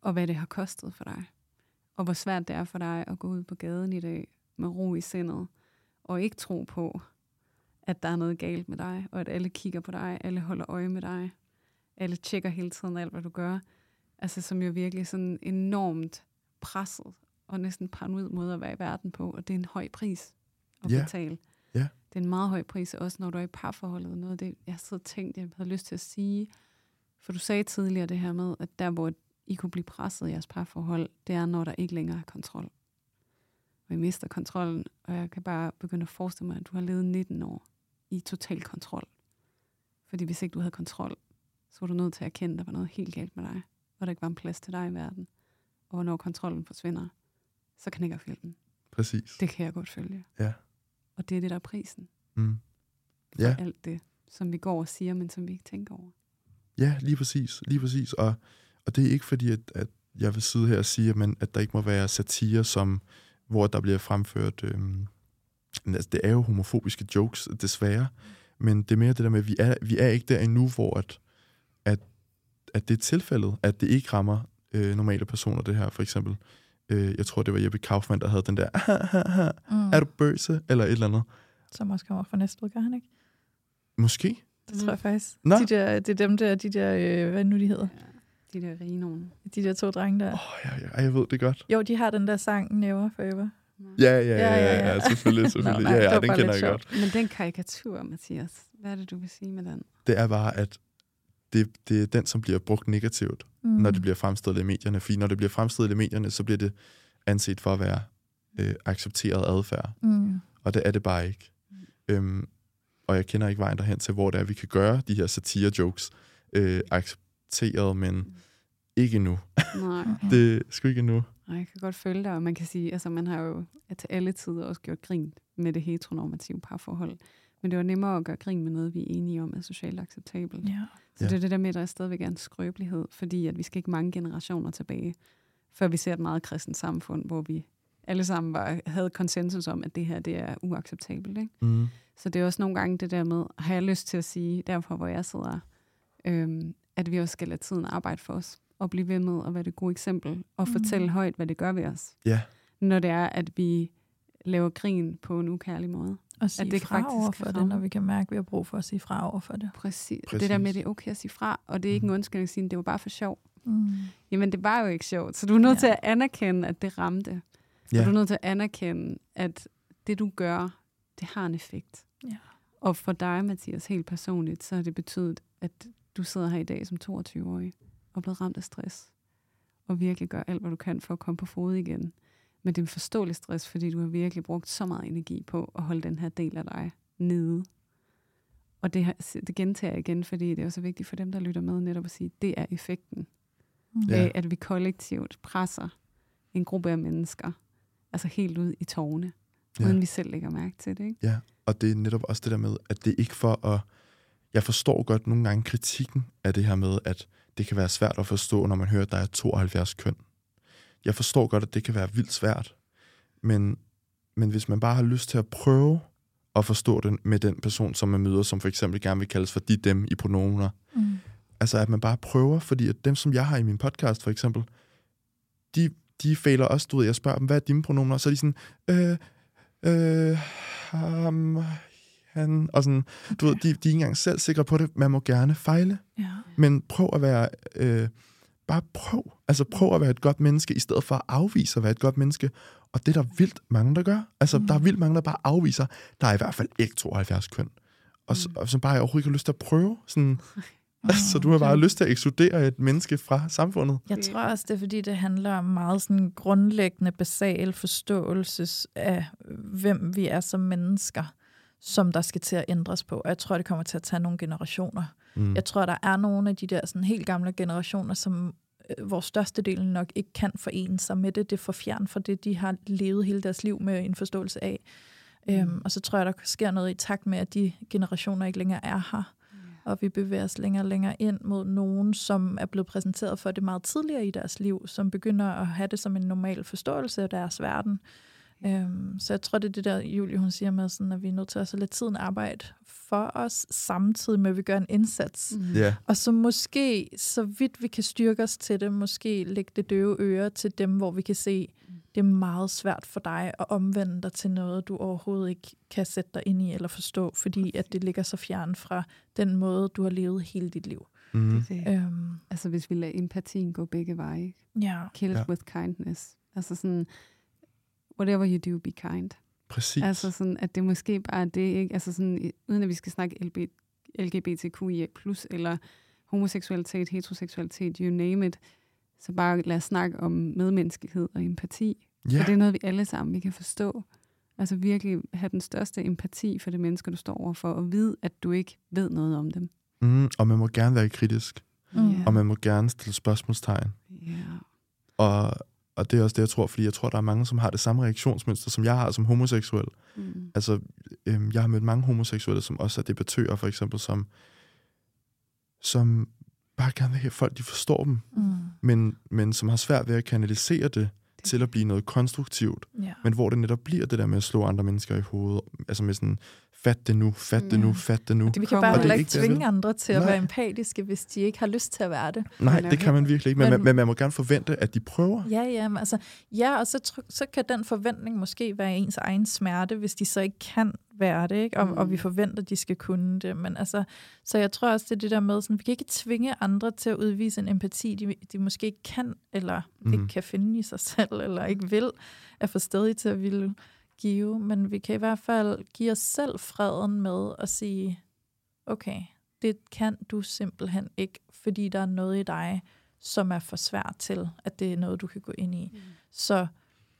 og hvad det har kostet for dig. Og hvor svært det er for dig at gå ud på gaden i dag med ro i sindet, og ikke tro på, at der er noget galt med dig, og at alle kigger på dig, alle holder øje med dig, alle tjekker hele tiden alt, hvad du gør. Altså som jo virkelig sådan enormt presset og næsten paranoid måde at være i verden på, og det er en høj pris at Ja. betale. Ja. Det er en meget høj pris, også når du er i parforholdet. Noget af det, jeg og tænkt, jeg havde lyst til at sige, for du sagde tidligere det her med, at der, hvor I kunne blive presset i jeres parforhold, det er, når der ikke længere er kontrol. Og I mister kontrollen, og jeg kan bare begynde at forestille mig, at du har levet 19 år i total kontrol. Fordi hvis ikke du havde kontrol, så var du nødt til at erkende, at der var noget helt galt med dig, og der ikke var en plads til dig i verden. Og når kontrollen forsvinder, så knækker filmen. Præcis. Det kan jeg godt følge. Ja. Og det er det, der er prisen Mm. for Ja. alt det, som vi går og siger, men som vi ikke tænker over. Ja, lige præcis. Lige præcis. Og, og det er ikke fordi, at, at jeg vil sidde her og sige, at, man, at der ikke må være satire, som, hvor der bliver fremført... Men altså, det er jo homofobiske jokes, desværre. Men det er mere det der med, at vi er, vi er ikke der endnu, hvor at, at, at det er tilfældet, at det ikke rammer øh, normale personer, det her, for eksempel. Øh, jeg tror, det var Jeppe Kaufmann, der havde den der, Mm. er du bøse, eller et eller andet. Som også kommer fra næste gør han ikke? Måske. Det tror jeg faktisk. Nå. De der, det er dem der, de der, øh, hvad nu de hedder? Ja, de der rige nogen. De der to drenge der. Åh, oh, ja, ja, jeg ved det godt. Jo, de har den der sang Never Forever. Ja, ja, ja, ja, ja, selvfølgelig, selvfølgelig. nej, ja, ja, den kender jeg sjovt. godt. Men den karikatur, Mathias, hvad er det, du vil sige med den? Det er bare, at det, det er den, som bliver brugt negativt, Mm. når det bliver fremstillet i medierne. Fordi når det bliver fremstillet i medierne, så bliver det anset for at være øh, accepteret adfærd. Mm. Og det er det bare ikke. Øhm, og jeg kender ikke vejen derhen til, hvor det er, vi kan gøre de her satire-jokes øh, accepteret, men ikke nu. Nej, Det er sgu ikke nu. nej, jeg kan godt følge dig, og man kan sige, altså man har jo til alle tider også gjort grin med det heteronormative parforhold. Men det var nemmere at gøre grin med noget, vi er enige om er socialt acceptabelt. Ja. Så det er det der med, at der stadigvæk er en skrøbelighed, fordi at vi skal ikke mange generationer tilbage, før vi ser et meget kristent samfund, hvor vi alle sammen var, havde konsensus om, at det her det er uacceptabelt. Ikke? Mm. Så det er også nogle gange det der med, har jeg lyst til at sige, derfor hvor jeg sidder, øhm, at vi også skal lade tiden arbejde for os, og blive ved med at være det gode eksempel, og Mm. fortælle højt, hvad det gør ved os. Ja. Når det er, at vi laver grin på en ukærlig måde. Og sige det det faktisk fra over for det, når vi kan mærke, at vi har brug for at sige fra over for det. Præcis. Præcis. Det der med, at det er okay at sige fra, og det er ikke en undskyldning at sige, det var bare for sjov. Mm. Jamen, det var jo ikke sjovt. Så du er nødt ja. til at anerkende, at det ramte. Ja. Og du er nødt til at anerkende, at det, du gør, det har en effekt. Ja. Og for dig, Mathias, helt personligt, så har det betydet, at du sidder her i dag som 22-årig og er blevet ramt af stress. Og virkelig gør alt, hvad du kan for at komme på fod igen. Men det er en forståelig stress, fordi du har virkelig brugt så meget energi på at holde den her del af dig nede. Og det, har- det gentager jeg igen, fordi det er også vigtigt for dem, der lytter med, netop at sige, at det er effekten Mm. Ja. af, at vi kollektivt presser en gruppe af mennesker, altså helt ud i tårne, Ja. uden vi selv lægger mærke til det. Ikke? Ja, og det er netop også det der med, at det er ikke for at... Jeg forstår godt nogle gange kritikken af det her med, at det kan være svært at forstå, når man hører, at der er 72 køn. Jeg forstår godt, at det kan være vildt svært. Men, men hvis man bare har lyst til at prøve at forstå den med den person, som man møder, som for eksempel gerne vil kaldes for de dem i pronomener. Mm. Altså, at man bare prøver, fordi at dem, som jeg har i min podcast for eksempel, de, de fejler også, du ved, jeg spørger dem, hvad er dine pronomener? Så er de sådan, øh, øh, ham, han, og sådan, du ved, de, de er ikke engang selv sikre på det. Man må gerne fejle, Ja. men prøv at være, øh, bare prøv. Altså prøv at være et godt menneske, i stedet for at afvise at være et godt menneske. Og det er der vildt mange, der gør. Altså, Mm. der er vildt mange, der bare afviser. Der er i hvert fald ikke 72 køn. Og, så, og som bare overhovedet ikke har lyst til at prøve. Sådan, så du har bare lyst til at ekskludere et menneske fra samfundet. Jeg tror også, det er fordi, det handler om meget sådan grundlæggende, basal forståelse af, hvem vi er som mennesker, som der skal til at ændres på. Og jeg tror, det kommer til at tage nogle generationer. Mm. Jeg tror, der er nogle af de der sådan helt gamle generationer, som øh, hvor størstedelen nok ikke kan forene sig med det. Det er for fjern for det, de har levet hele deres liv med en forståelse af. Mm. Øhm, og så tror jeg, der sker noget i takt med, at de generationer ikke længere er her. Og vi bevæger os længere og længere ind mod nogen, som er blevet præsenteret for det meget tidligere i deres liv, som begynder at have det som en normal forståelse af deres verden. Øhm, så jeg tror, det er det der, Julie hun siger med, sådan, at vi er nødt til at så lade tiden arbejde for os, samtidig med, at vi gør en indsats. Mm. Ja, Og så måske, så vidt vi kan styrke os til det, måske lægge det døve øre til dem, hvor vi kan se, det er meget svært for dig at omvende dig til noget, du overhovedet ikke kan sætte dig ind i eller forstå, fordi at det ligger så fjern fra den måde, du har levet hele dit liv. mm. Det, Øhm, altså hvis vi lader empatien gå begge veje. ja. Kill it Ja. with kindness. Altså sådan, whatever you do, be kind. Præcis. Altså sådan, at det måske bare er det, ikke? Altså sådan, uden at vi skal snakke LB, LGBTQIA+, eller homoseksualitet, heteroseksualitet, you name it. Så bare lad os snakke om medmenneskelighed og empati. Ja, For det er noget, vi alle sammen vi kan forstå. Altså virkelig have den største empati for det mennesker, du står overfor, og vide, at du ikke ved noget om dem. mm, og man må gerne være kritisk, Mm. Og man må gerne stille spørgsmålstegn. Ja. Og, og det er også det, jeg tror, fordi jeg tror, der er mange, som har det samme reaktionsmønster, som jeg har som homoseksuel. Mm. Altså, øhm, jeg har mødt mange homoseksuelle, som også er debattører, for eksempel, som, som bare gerne vil have folk, de forstår dem, Mm. men, men som har svært ved at kanalisere det til at blive noget konstruktivt, Ja. men hvor det netop bliver det der med at slå andre mennesker i hovedet, altså med sådan, fat det nu, fat det nu, Ja. fat det nu. Det, vi kan bare er heller ikke ikke det, tvinge vil. andre til at Nej. være empatiske, hvis de ikke har lyst til at være det. Nej, det kan man virkelig ikke, men, Men- men, men man må gerne forvente, at de prøver. Ja, ja, men altså, ja og så, så kan den forventning måske være ens egen smerte, hvis de så ikke kan være det, ikke? Og, Mm. mm. og vi forventer, at de skal kunne det. Men altså, så jeg tror også, det er det der med, sådan, vi kan ikke tvinge andre til at udvise en empati, de, de måske ikke kan, eller mm. ikke kan finde i sig selv, eller ikke vil, er for stadig til at ville give. Men vi kan i hvert fald give os selv freden med at sige, okay, det kan du simpelthen ikke, fordi der er noget i dig, som er for svært til, at det er noget, du kan gå ind i. Så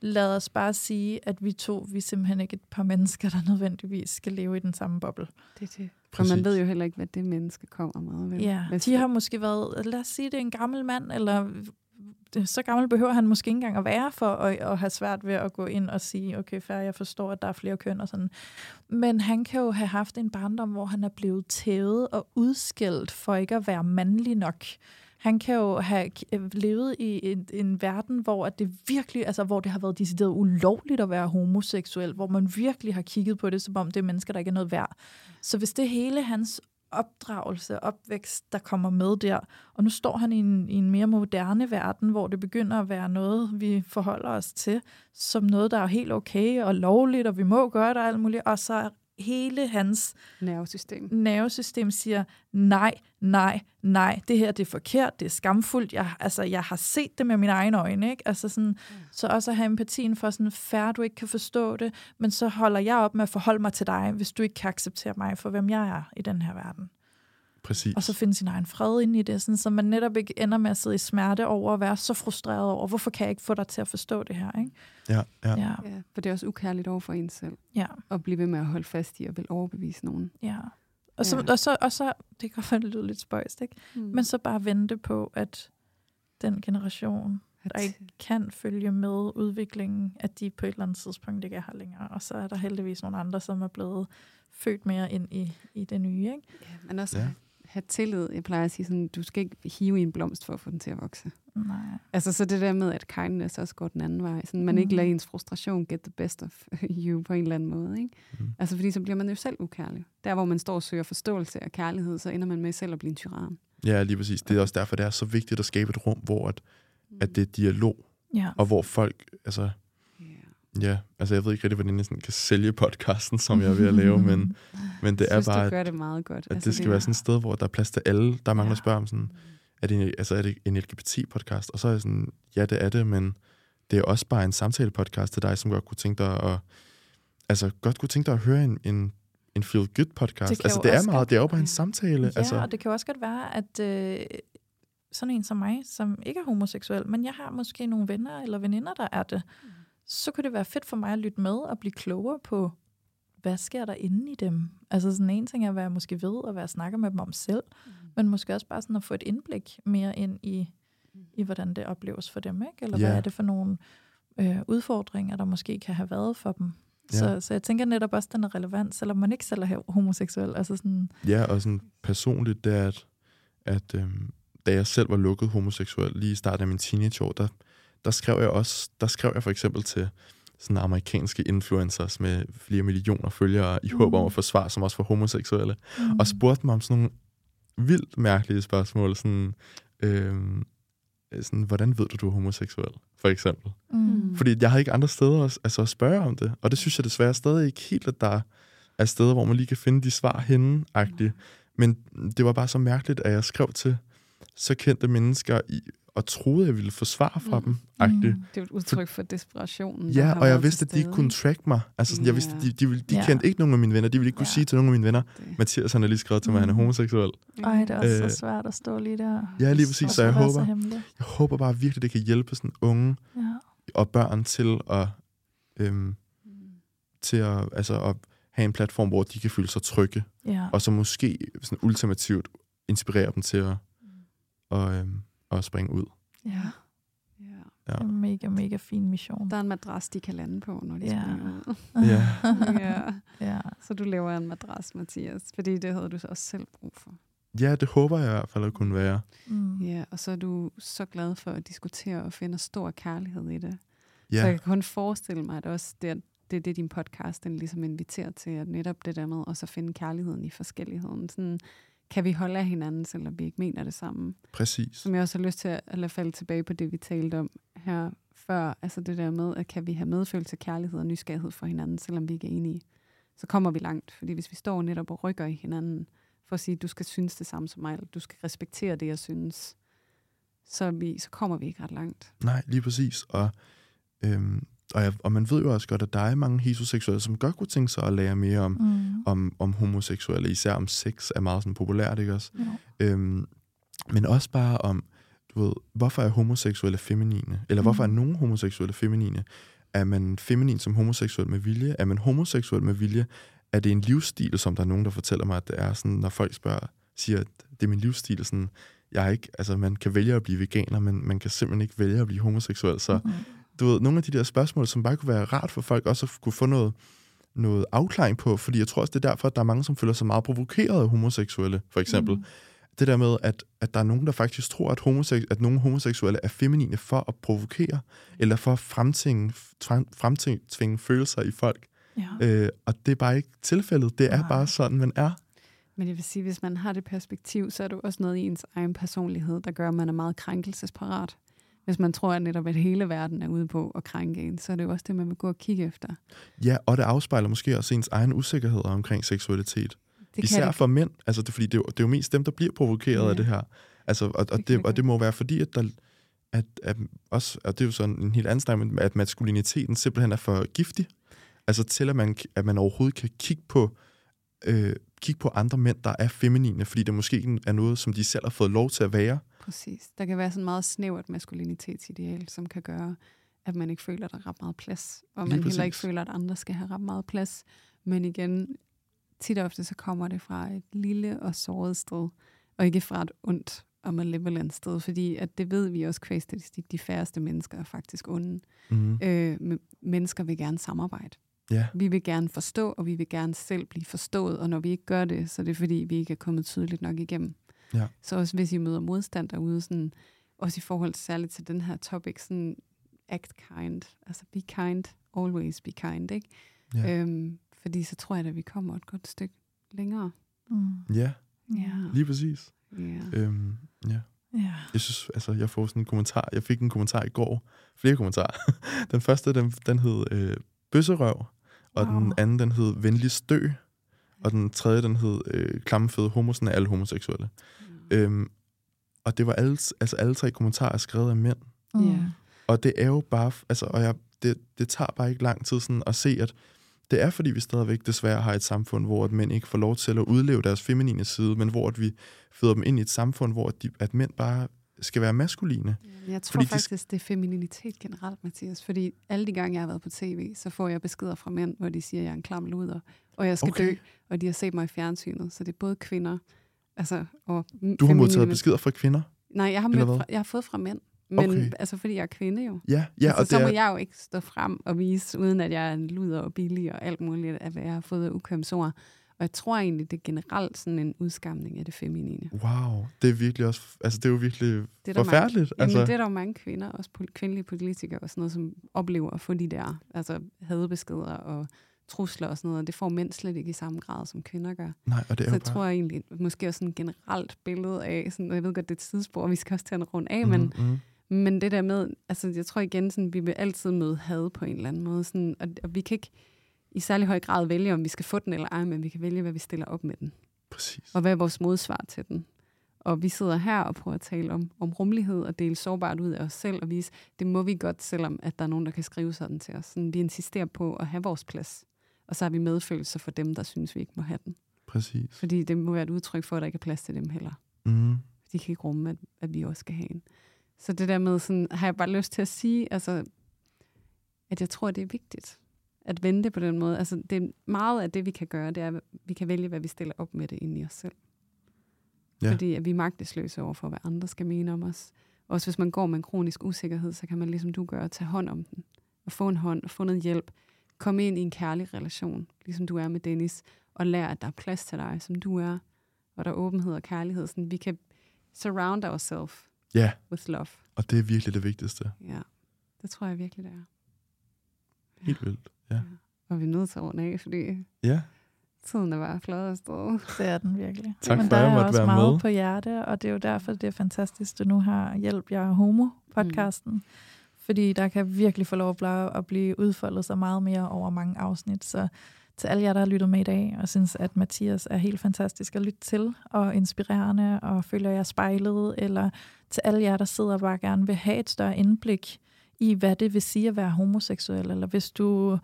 lad os bare sige, at vi to, vi er simpelthen ikke et par mennesker, der nødvendigvis skal leve i den samme boble. Det er det. For Præcis. man ved jo heller ikke, hvad det menneske kommer med. Vel? Ja, Hvis de har måske været, lad os sige, det er en gammel mand, eller Øh, så gammel behøver han måske ikke engang at være for at, at have svært ved at gå ind og sige, okay, fair, jeg forstår, at der er flere køn og sådan. Men han kan jo have haft en barndom, hvor han er blevet tævet og udskældt for ikke at være mandlig nok. Han kan jo have øh, levet i en, en verden, hvor at det virkelig, altså hvor det har været decideret ulovligt at være homoseksuel, hvor man virkelig har kigget på det, som om det er mennesker, der ikke er noget værd. Så hvis det hele hans opdragelse, opvækst, der kommer med der, og nu står han i en, i en mere moderne verden, hvor det begynder at være noget, vi forholder os til, som noget, der er helt okay og lovligt, og vi må gøre det og alt muligt, og så hele hans Nervesystem. nervesystem siger, nej, nej, nej, det her det er forkert, det er skamfuldt, jeg, altså, jeg har set det med mine egne øjne, ikke? Altså sådan, så også at have empatien for sådan, færre du ikke kan forstå det, men så holder jeg op med at forholde mig til dig, hvis du ikke kan acceptere mig for, hvem jeg er i den her verden. Præcis. Og så finde sin egen fred ind i det, sådan, så man netop ikke ender med at sidde i smerte over at være så frustreret over, hvorfor kan jeg ikke få dig til at forstå det her, ikke? Ja, ja. Ja, Ja, for det er også ukærligt over for en selv. ja, At blive ved med at holde fast i og vil overbevise nogen. ja. Og så, Ja. og så, og så det kan godt lyder lidt spøjst, ikke? Mm. Men så bare vente på, at den generation, der ikke kan følge med udviklingen, at de på et eller andet tidspunkt ikke er her længere. Og så er der heldigvis nogle andre, som er blevet født mere ind i, i det nye. Ikke? Ja, men også Ja. Have tillid. Jeg plejer at sige sådan, du skal ikke hive i en blomst for at få den til at vokse. Nej. Altså så det der med, at kindness også går den anden vej. Sådan, man ikke Mm. lader ens frustration get the best of you på en eller anden måde. Ikke? Mm. Altså fordi så bliver man jo selv ukærlig. Der hvor man står og søger forståelse og kærlighed, så ender man med selv at blive en tyran. ja, lige præcis. Det er også derfor, det er så vigtigt at skabe et rum, hvor at, at det er dialog, Ja. og hvor folk, altså. Ja, altså jeg ved ikke rigtig, hvordan jeg sådan kan sælge podcasten, som jeg er ved at lave, men, men det jeg er synes, bare, du gør det meget godt. at det skal være sådan et sted, hvor der er plads til alle. Der er mange, der Ja. spørger om sådan, er det, en, altså, er det en LGBT-podcast? Og så er jeg sådan, ja, det er det, men det er også bare en samtale-podcast til dig, som godt kunne tænke dig at, altså, godt kunne tænke dig at høre en, en, en feel-good-podcast. Det kan altså, jo det er meget, godt- det er jo bare en samtale. Ja, altså, og det kan også godt være, at øh, sådan en som mig, som ikke er homoseksuel, men jeg har måske nogle venner eller veninder, der er det, så kunne det være fedt for mig at lytte med og blive klogere på, hvad sker der inde i dem? Altså sådan en ting er, hvad jeg måske ved, og hvad jeg snakker med dem om selv, Mm. men måske også bare sådan at få et indblik mere ind i, i hvordan det opleves for dem, ikke? Eller Ja. hvad er det for nogle øh, udfordringer, der måske kan have været for dem. Ja. Så, så jeg tænker netop også, at den er relevant, selvom man ikke selv er homoseksuel. Altså sådan, Ja, og sådan personligt, det er, at, at øhm, da jeg selv var lukket homoseksuel lige i starten af min teenageår, der, der skrev jeg også, der skrev jeg for eksempel til sådan amerikanske influencers med flere millioner følgere i håb om at få svar, som også var homoseksuelle, mm. og spurgte mig om sådan nogle vildt mærkelige spørgsmål, sådan, øhm, sådan hvordan ved du, du er homoseksuel, for eksempel. Mm. Fordi jeg har ikke andre steder at, altså at spørge om det. Og det synes jeg desværre stadig ikke helt, at der er steder, hvor man lige kan finde de svar henne -agtigt. Men det var bare så mærkeligt, at jeg skrev til så kendte mennesker, i, og troede, jeg ville få svar fra Mm. dem. Agtigt. Mm. Det er jo et udtryk for desperationen. Ja, og jeg vidste, at de ikke kunne track mig. Altså, sådan, jeg vidste, de, de, ville, de Ja. kendte ikke nogen af mine venner. De ville ikke kunne Ja. sige til nogen af mine venner, Det- Mathias han har lige skrevet til mig, at han er Mm. homoseksuel. Ej, det er også Øh, så svært at stå lige der. Ja, lige Så præcis. Og Så jeg så håber, hemmelig. jeg håber bare virkelig, det kan hjælpe sådan unge Ja. og børn til at, øhm, Mm. til at, altså at have en platform, hvor de kan føle sig trygge, ja. og så måske sådan ultimativt inspirere dem til at, og, øhm, at springe ud. ja. Ja. Ja. Det er en mega, mega fin mission. Der er en madras, de kan lande på, når de Ja. springer ud. Ja. ja. ja. Så du laver en madras, Mathias, fordi det havde du så også selv brug for. Ja, det håber jeg i hvert fald at kunne være. Mm. Ja, og så er du så glad for at diskutere og finde stor kærlighed i det. Ja, Så jeg kan kun forestille mig, at også det, det er det, din podcast den ligesom inviterer til, at netop det der med at så finde kærligheden i forskelligheden. Sådan, kan vi holde af hinanden, selvom vi ikke mener det samme? præcis. Som jeg også har lyst til at, lade falde tilbage på det, vi talte om her før. Altså det der med, at kan vi have medfølelse, kærlighed og nysgerrighed for hinanden, selvom vi ikke er enige. Så kommer vi langt. Fordi hvis vi står netop og rykker i hinanden, for at sige, du skal synes det samme som mig, eller du skal respektere det, jeg synes, så, vi, så kommer vi ikke ret langt. Nej, lige præcis. Og, øhm, og, jeg, og man ved jo også godt, at der er mange heteroseksuelle, som godt kunne tænke sig at lære mere om, Mm. om, om homoseksuelle, især om sex er meget sådan populært, ikke også? Ja. Øhm, men også bare om, du ved, hvorfor er homoseksuelle feminine? Eller hvorfor er Mm. nogen homoseksuelle feminine? Er man feminin som homoseksuel med vilje? Er man homoseksuel med vilje? Er det en livsstil, som der er nogen, der fortæller mig, at det er sådan, når folk spørger, siger, at det er min livsstil, sådan, jeg er ikke, altså man kan vælge at blive veganer, men man kan simpelthen ikke vælge at blive homoseksuel. Så Mm. Du ved, nogle af de der spørgsmål, som bare kunne være rart for folk også at kunne få noget, noget afklaring på, fordi jeg tror også, det er derfor, at der er mange, som føler sig meget provokeret af homoseksuelle, for eksempel. Mm. Det der med, at, at der er nogen, der faktisk tror, at, homosek- at nogle homoseksuelle er feminine for at provokere, eller for at fremtvinge, frem- fremtvinge følelser i folk. Ja. Øh, og det er bare ikke tilfældet. Det er Nej. bare sådan, man er. Men jeg vil sige, hvis man har det perspektiv, så er det også noget i ens egen personlighed, der gør, at man er meget krænkelsesparat. Hvis man tror, at netop at hele verden er ude på at krænke en, så er det jo også det, man vil gå og kigge efter. Ja, og det afspejler måske også ens egen usikkerhed omkring seksualitet. Det Især det. for mænd. Altså, det, fordi det, er, jo, det er jo mest dem, der bliver provokeret Ja. af det her. Altså, og, og, Det det, og det må være fordi, at der at, at også, og det er jo sådan en helt anden snak, at maskuliniteten simpelthen er for giftig. Altså til, at man, at man overhovedet kan kigge på, øh, kigge på andre mænd, der er feminine, fordi det måske er noget, som de selv har fået lov til at være. Præcis. Der kan være sådan meget snævert maskulinitetsideal, som kan gøre, at man ikke føler, at der er ret meget plads. Og Lige man heller ikke føler, at andre skal have ret meget plads. Men igen, tit og ofte så kommer det fra et lille og såret sted, og ikke fra et ondt og malevolent sted, fordi at det ved vi også kvæg statistik, de færreste mennesker er faktisk onde. Mm. Øh, men mennesker vil gerne samarbejde. Ja, Vi vil gerne forstå, og vi vil gerne selv blive forstået, og når vi ikke gør det, så er det fordi, vi ikke er kommet tydeligt nok igennem. Ja. Så også hvis I møder modstand derude, sådan, også i forhold til, særligt til den her topic, sådan act kind, altså be kind, always be kind, ikke? Ja. Øhm, fordi så tror jeg, at vi kommer et godt stykke længere. Mm. ja Ja. lige præcis. Ja. Øhm, ja. Ja. Jeg synes, altså, jeg får sådan en kommentar. Jeg fik en kommentar i går. Flere kommentarer. den første, den, den hed øh, Bøsserøv, og Wow. den anden, den hed Venlig Stø, og den tredje, den hed øh, Klammefede Homo, sådan er alle homoseksuelle. Øhm, og det var alle, altså alle tre kommentarer skrevet af mænd. Mm. Ja. Og det er jo bare, altså, og jeg, det, det tager bare ikke lang tid sådan at se, at det er, fordi vi stadigvæk desværre har et samfund, hvor at mænd ikke får lov til at udleve deres feminine side, men hvor at vi føder dem ind i et samfund, hvor at, de, at mænd bare skal være maskuline. Jeg tror Fordi fordi de- faktisk, det er femininitet generelt, Mathias. Fordi alle de gange, jeg har været på tv, så får jeg beskeder fra mænd, hvor de siger, at jeg er en klam luder, og jeg skal Okay. dø, og de har set mig i fjernsynet. Så det er både kvinder altså, og Du har modtaget beskeder fra kvinder? Nej, jeg har, mødt fra, jeg har fået fra mænd. Men Okay. altså, fordi jeg er kvinde jo. Ja, ja altså, og så det må er, jeg jo ikke stå frem og vise, uden at jeg er en luder og billig og alt muligt, hvad jeg har fået ukømsord. Og jeg tror egentlig, det er generelt sådan en udskamning af det feminine. wow, det er virkelig også, altså det er jo virkelig Det er forfærdeligt. Mange, altså, jamen, det er der jo mange kvinder, også kvindelige politikere og sådan noget, som oplever at få de der altså, hadebeskeder og trusler og sådan noget. Og det får mænd slet ikke i samme grad, som kvinder gør. nej, og det er Så jeg bare, tror egentlig, måske også sådan et generelt billede af, sådan, jeg ved godt, det er et tidsspor, og vi skal også til at runde af, men mm, mm, Men det der med, altså jeg tror igen, sådan, vi vil altid møde had på en eller anden måde. Sådan, og, og vi kan ikke i særlig høj grad vælge, om vi skal få den eller ej, men vi kan vælge, hvad vi stiller op med den. præcis. Og hvad er vores modsvar til den. Og vi sidder her og prøver at tale om, om rummelighed og dele sårbart ud af os selv og vise, det må vi godt, selvom at der er nogen, der kan skrive sådan til os. Sådan, vi insisterer på at have vores plads. Og så har vi medfølelse for dem, der synes, vi ikke må have den. Præcis. Fordi det må være et udtryk for, at der ikke er plads til dem heller. Mm. De kan ikke rumme, at, at vi også skal have en. Så det der med, sådan, har jeg bare lyst til at sige, altså, at jeg tror, det er vigtigt at vente på den måde. Altså, det er meget af det, vi kan gøre, det er, at vi kan vælge, hvad vi stiller op med det ind i os selv. Ja. Fordi at vi er magtesløse over for, hvad andre skal mene om os. Også hvis man går med en kronisk usikkerhed, så kan man ligesom du gør, tage hånd om den. Og få en hånd, og få noget hjælp. Komme ind i en kærlig relation, ligesom du er med Dennis. Og lære, at der er plads til dig, som du er. Og der er åbenhed og kærlighed. Sådan, vi kan surround ourselves Ja, with love. og det er virkelig det vigtigste. Ja, det tror jeg virkelig, det er. Helt vildt. Ja. Og vi er nødt til at runde af, fordi Ja, tiden er bare flot afsted. Det er den virkelig. Tak Men for, der at jeg måtte også være meget med. på hjerte, og det er jo derfor, det er fantastisk, at du nu har Hjælp, jeg er homo podcasten. Mm. Fordi der kan virkelig få lov at blive, at blive udfoldet så meget mere over mange afsnit. Så til alle jer, der har lyttet med i dag, og synes, at Mathias er helt fantastisk at lytte til, og inspirerende, og føler jer spejlet, eller til alle jer, der sidder og bare gerne vil have et større indblik i, hvad det vil sige at være homoseksuel, eller hvis du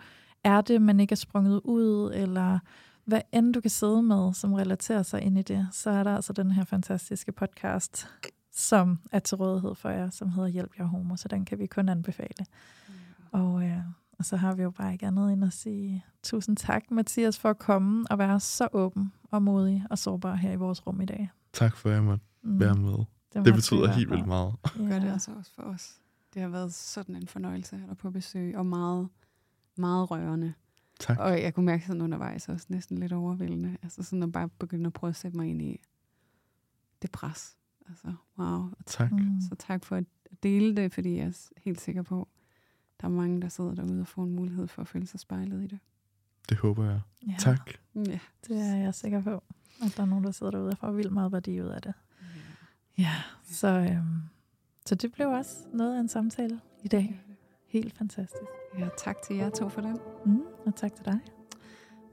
er det, men ikke er sprunget ud, eller hvad end du kan sidde med, som relaterer sig ind i det, så er der altså den her fantastiske podcast, som er til rådighed for jer, som hedder Hjælp jer homo, så den kan vi kun anbefale. Og, øh, og så har vi jo bare ikke andet end at sige tusind tak, Mathias, for at komme og være så åben og modig og sårbar her i vores rum i dag. tak for, at jeg måtte Mm, være med. Det vi betyder helt vildt meget. gør det Ja. altså også for os. Det har været sådan en fornøjelse at have dig på besøg, og meget, meget rørende. Tak. Og jeg kunne mærke sådan undervejs også næsten lidt overvældende. Altså sådan at bare begynde at prøve at sætte mig ind i det pres. Altså, wow. Og Tak. Mm. Så tak for at dele det, fordi jeg er helt sikker på, der er mange, der sidder derude og får en mulighed for at føle sig spejlet i det. Det håber jeg. Ja, Tak. Ja. Det er jeg sikker på, at der er nogen, der sidder derude og får vildt meget værdi ud af det. Ja, så, øhm, så det blev også noget af en samtale i dag. Helt fantastisk. ja, tak til jer to for den. Mm, og tak til dig.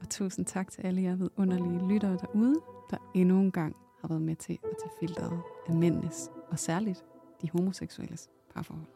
Og tusind tak til alle jer vidunderlige lyttere derude, der endnu en gang har været med til at tage filteret af mændenes, og særligt de homoseksuelles parforhold.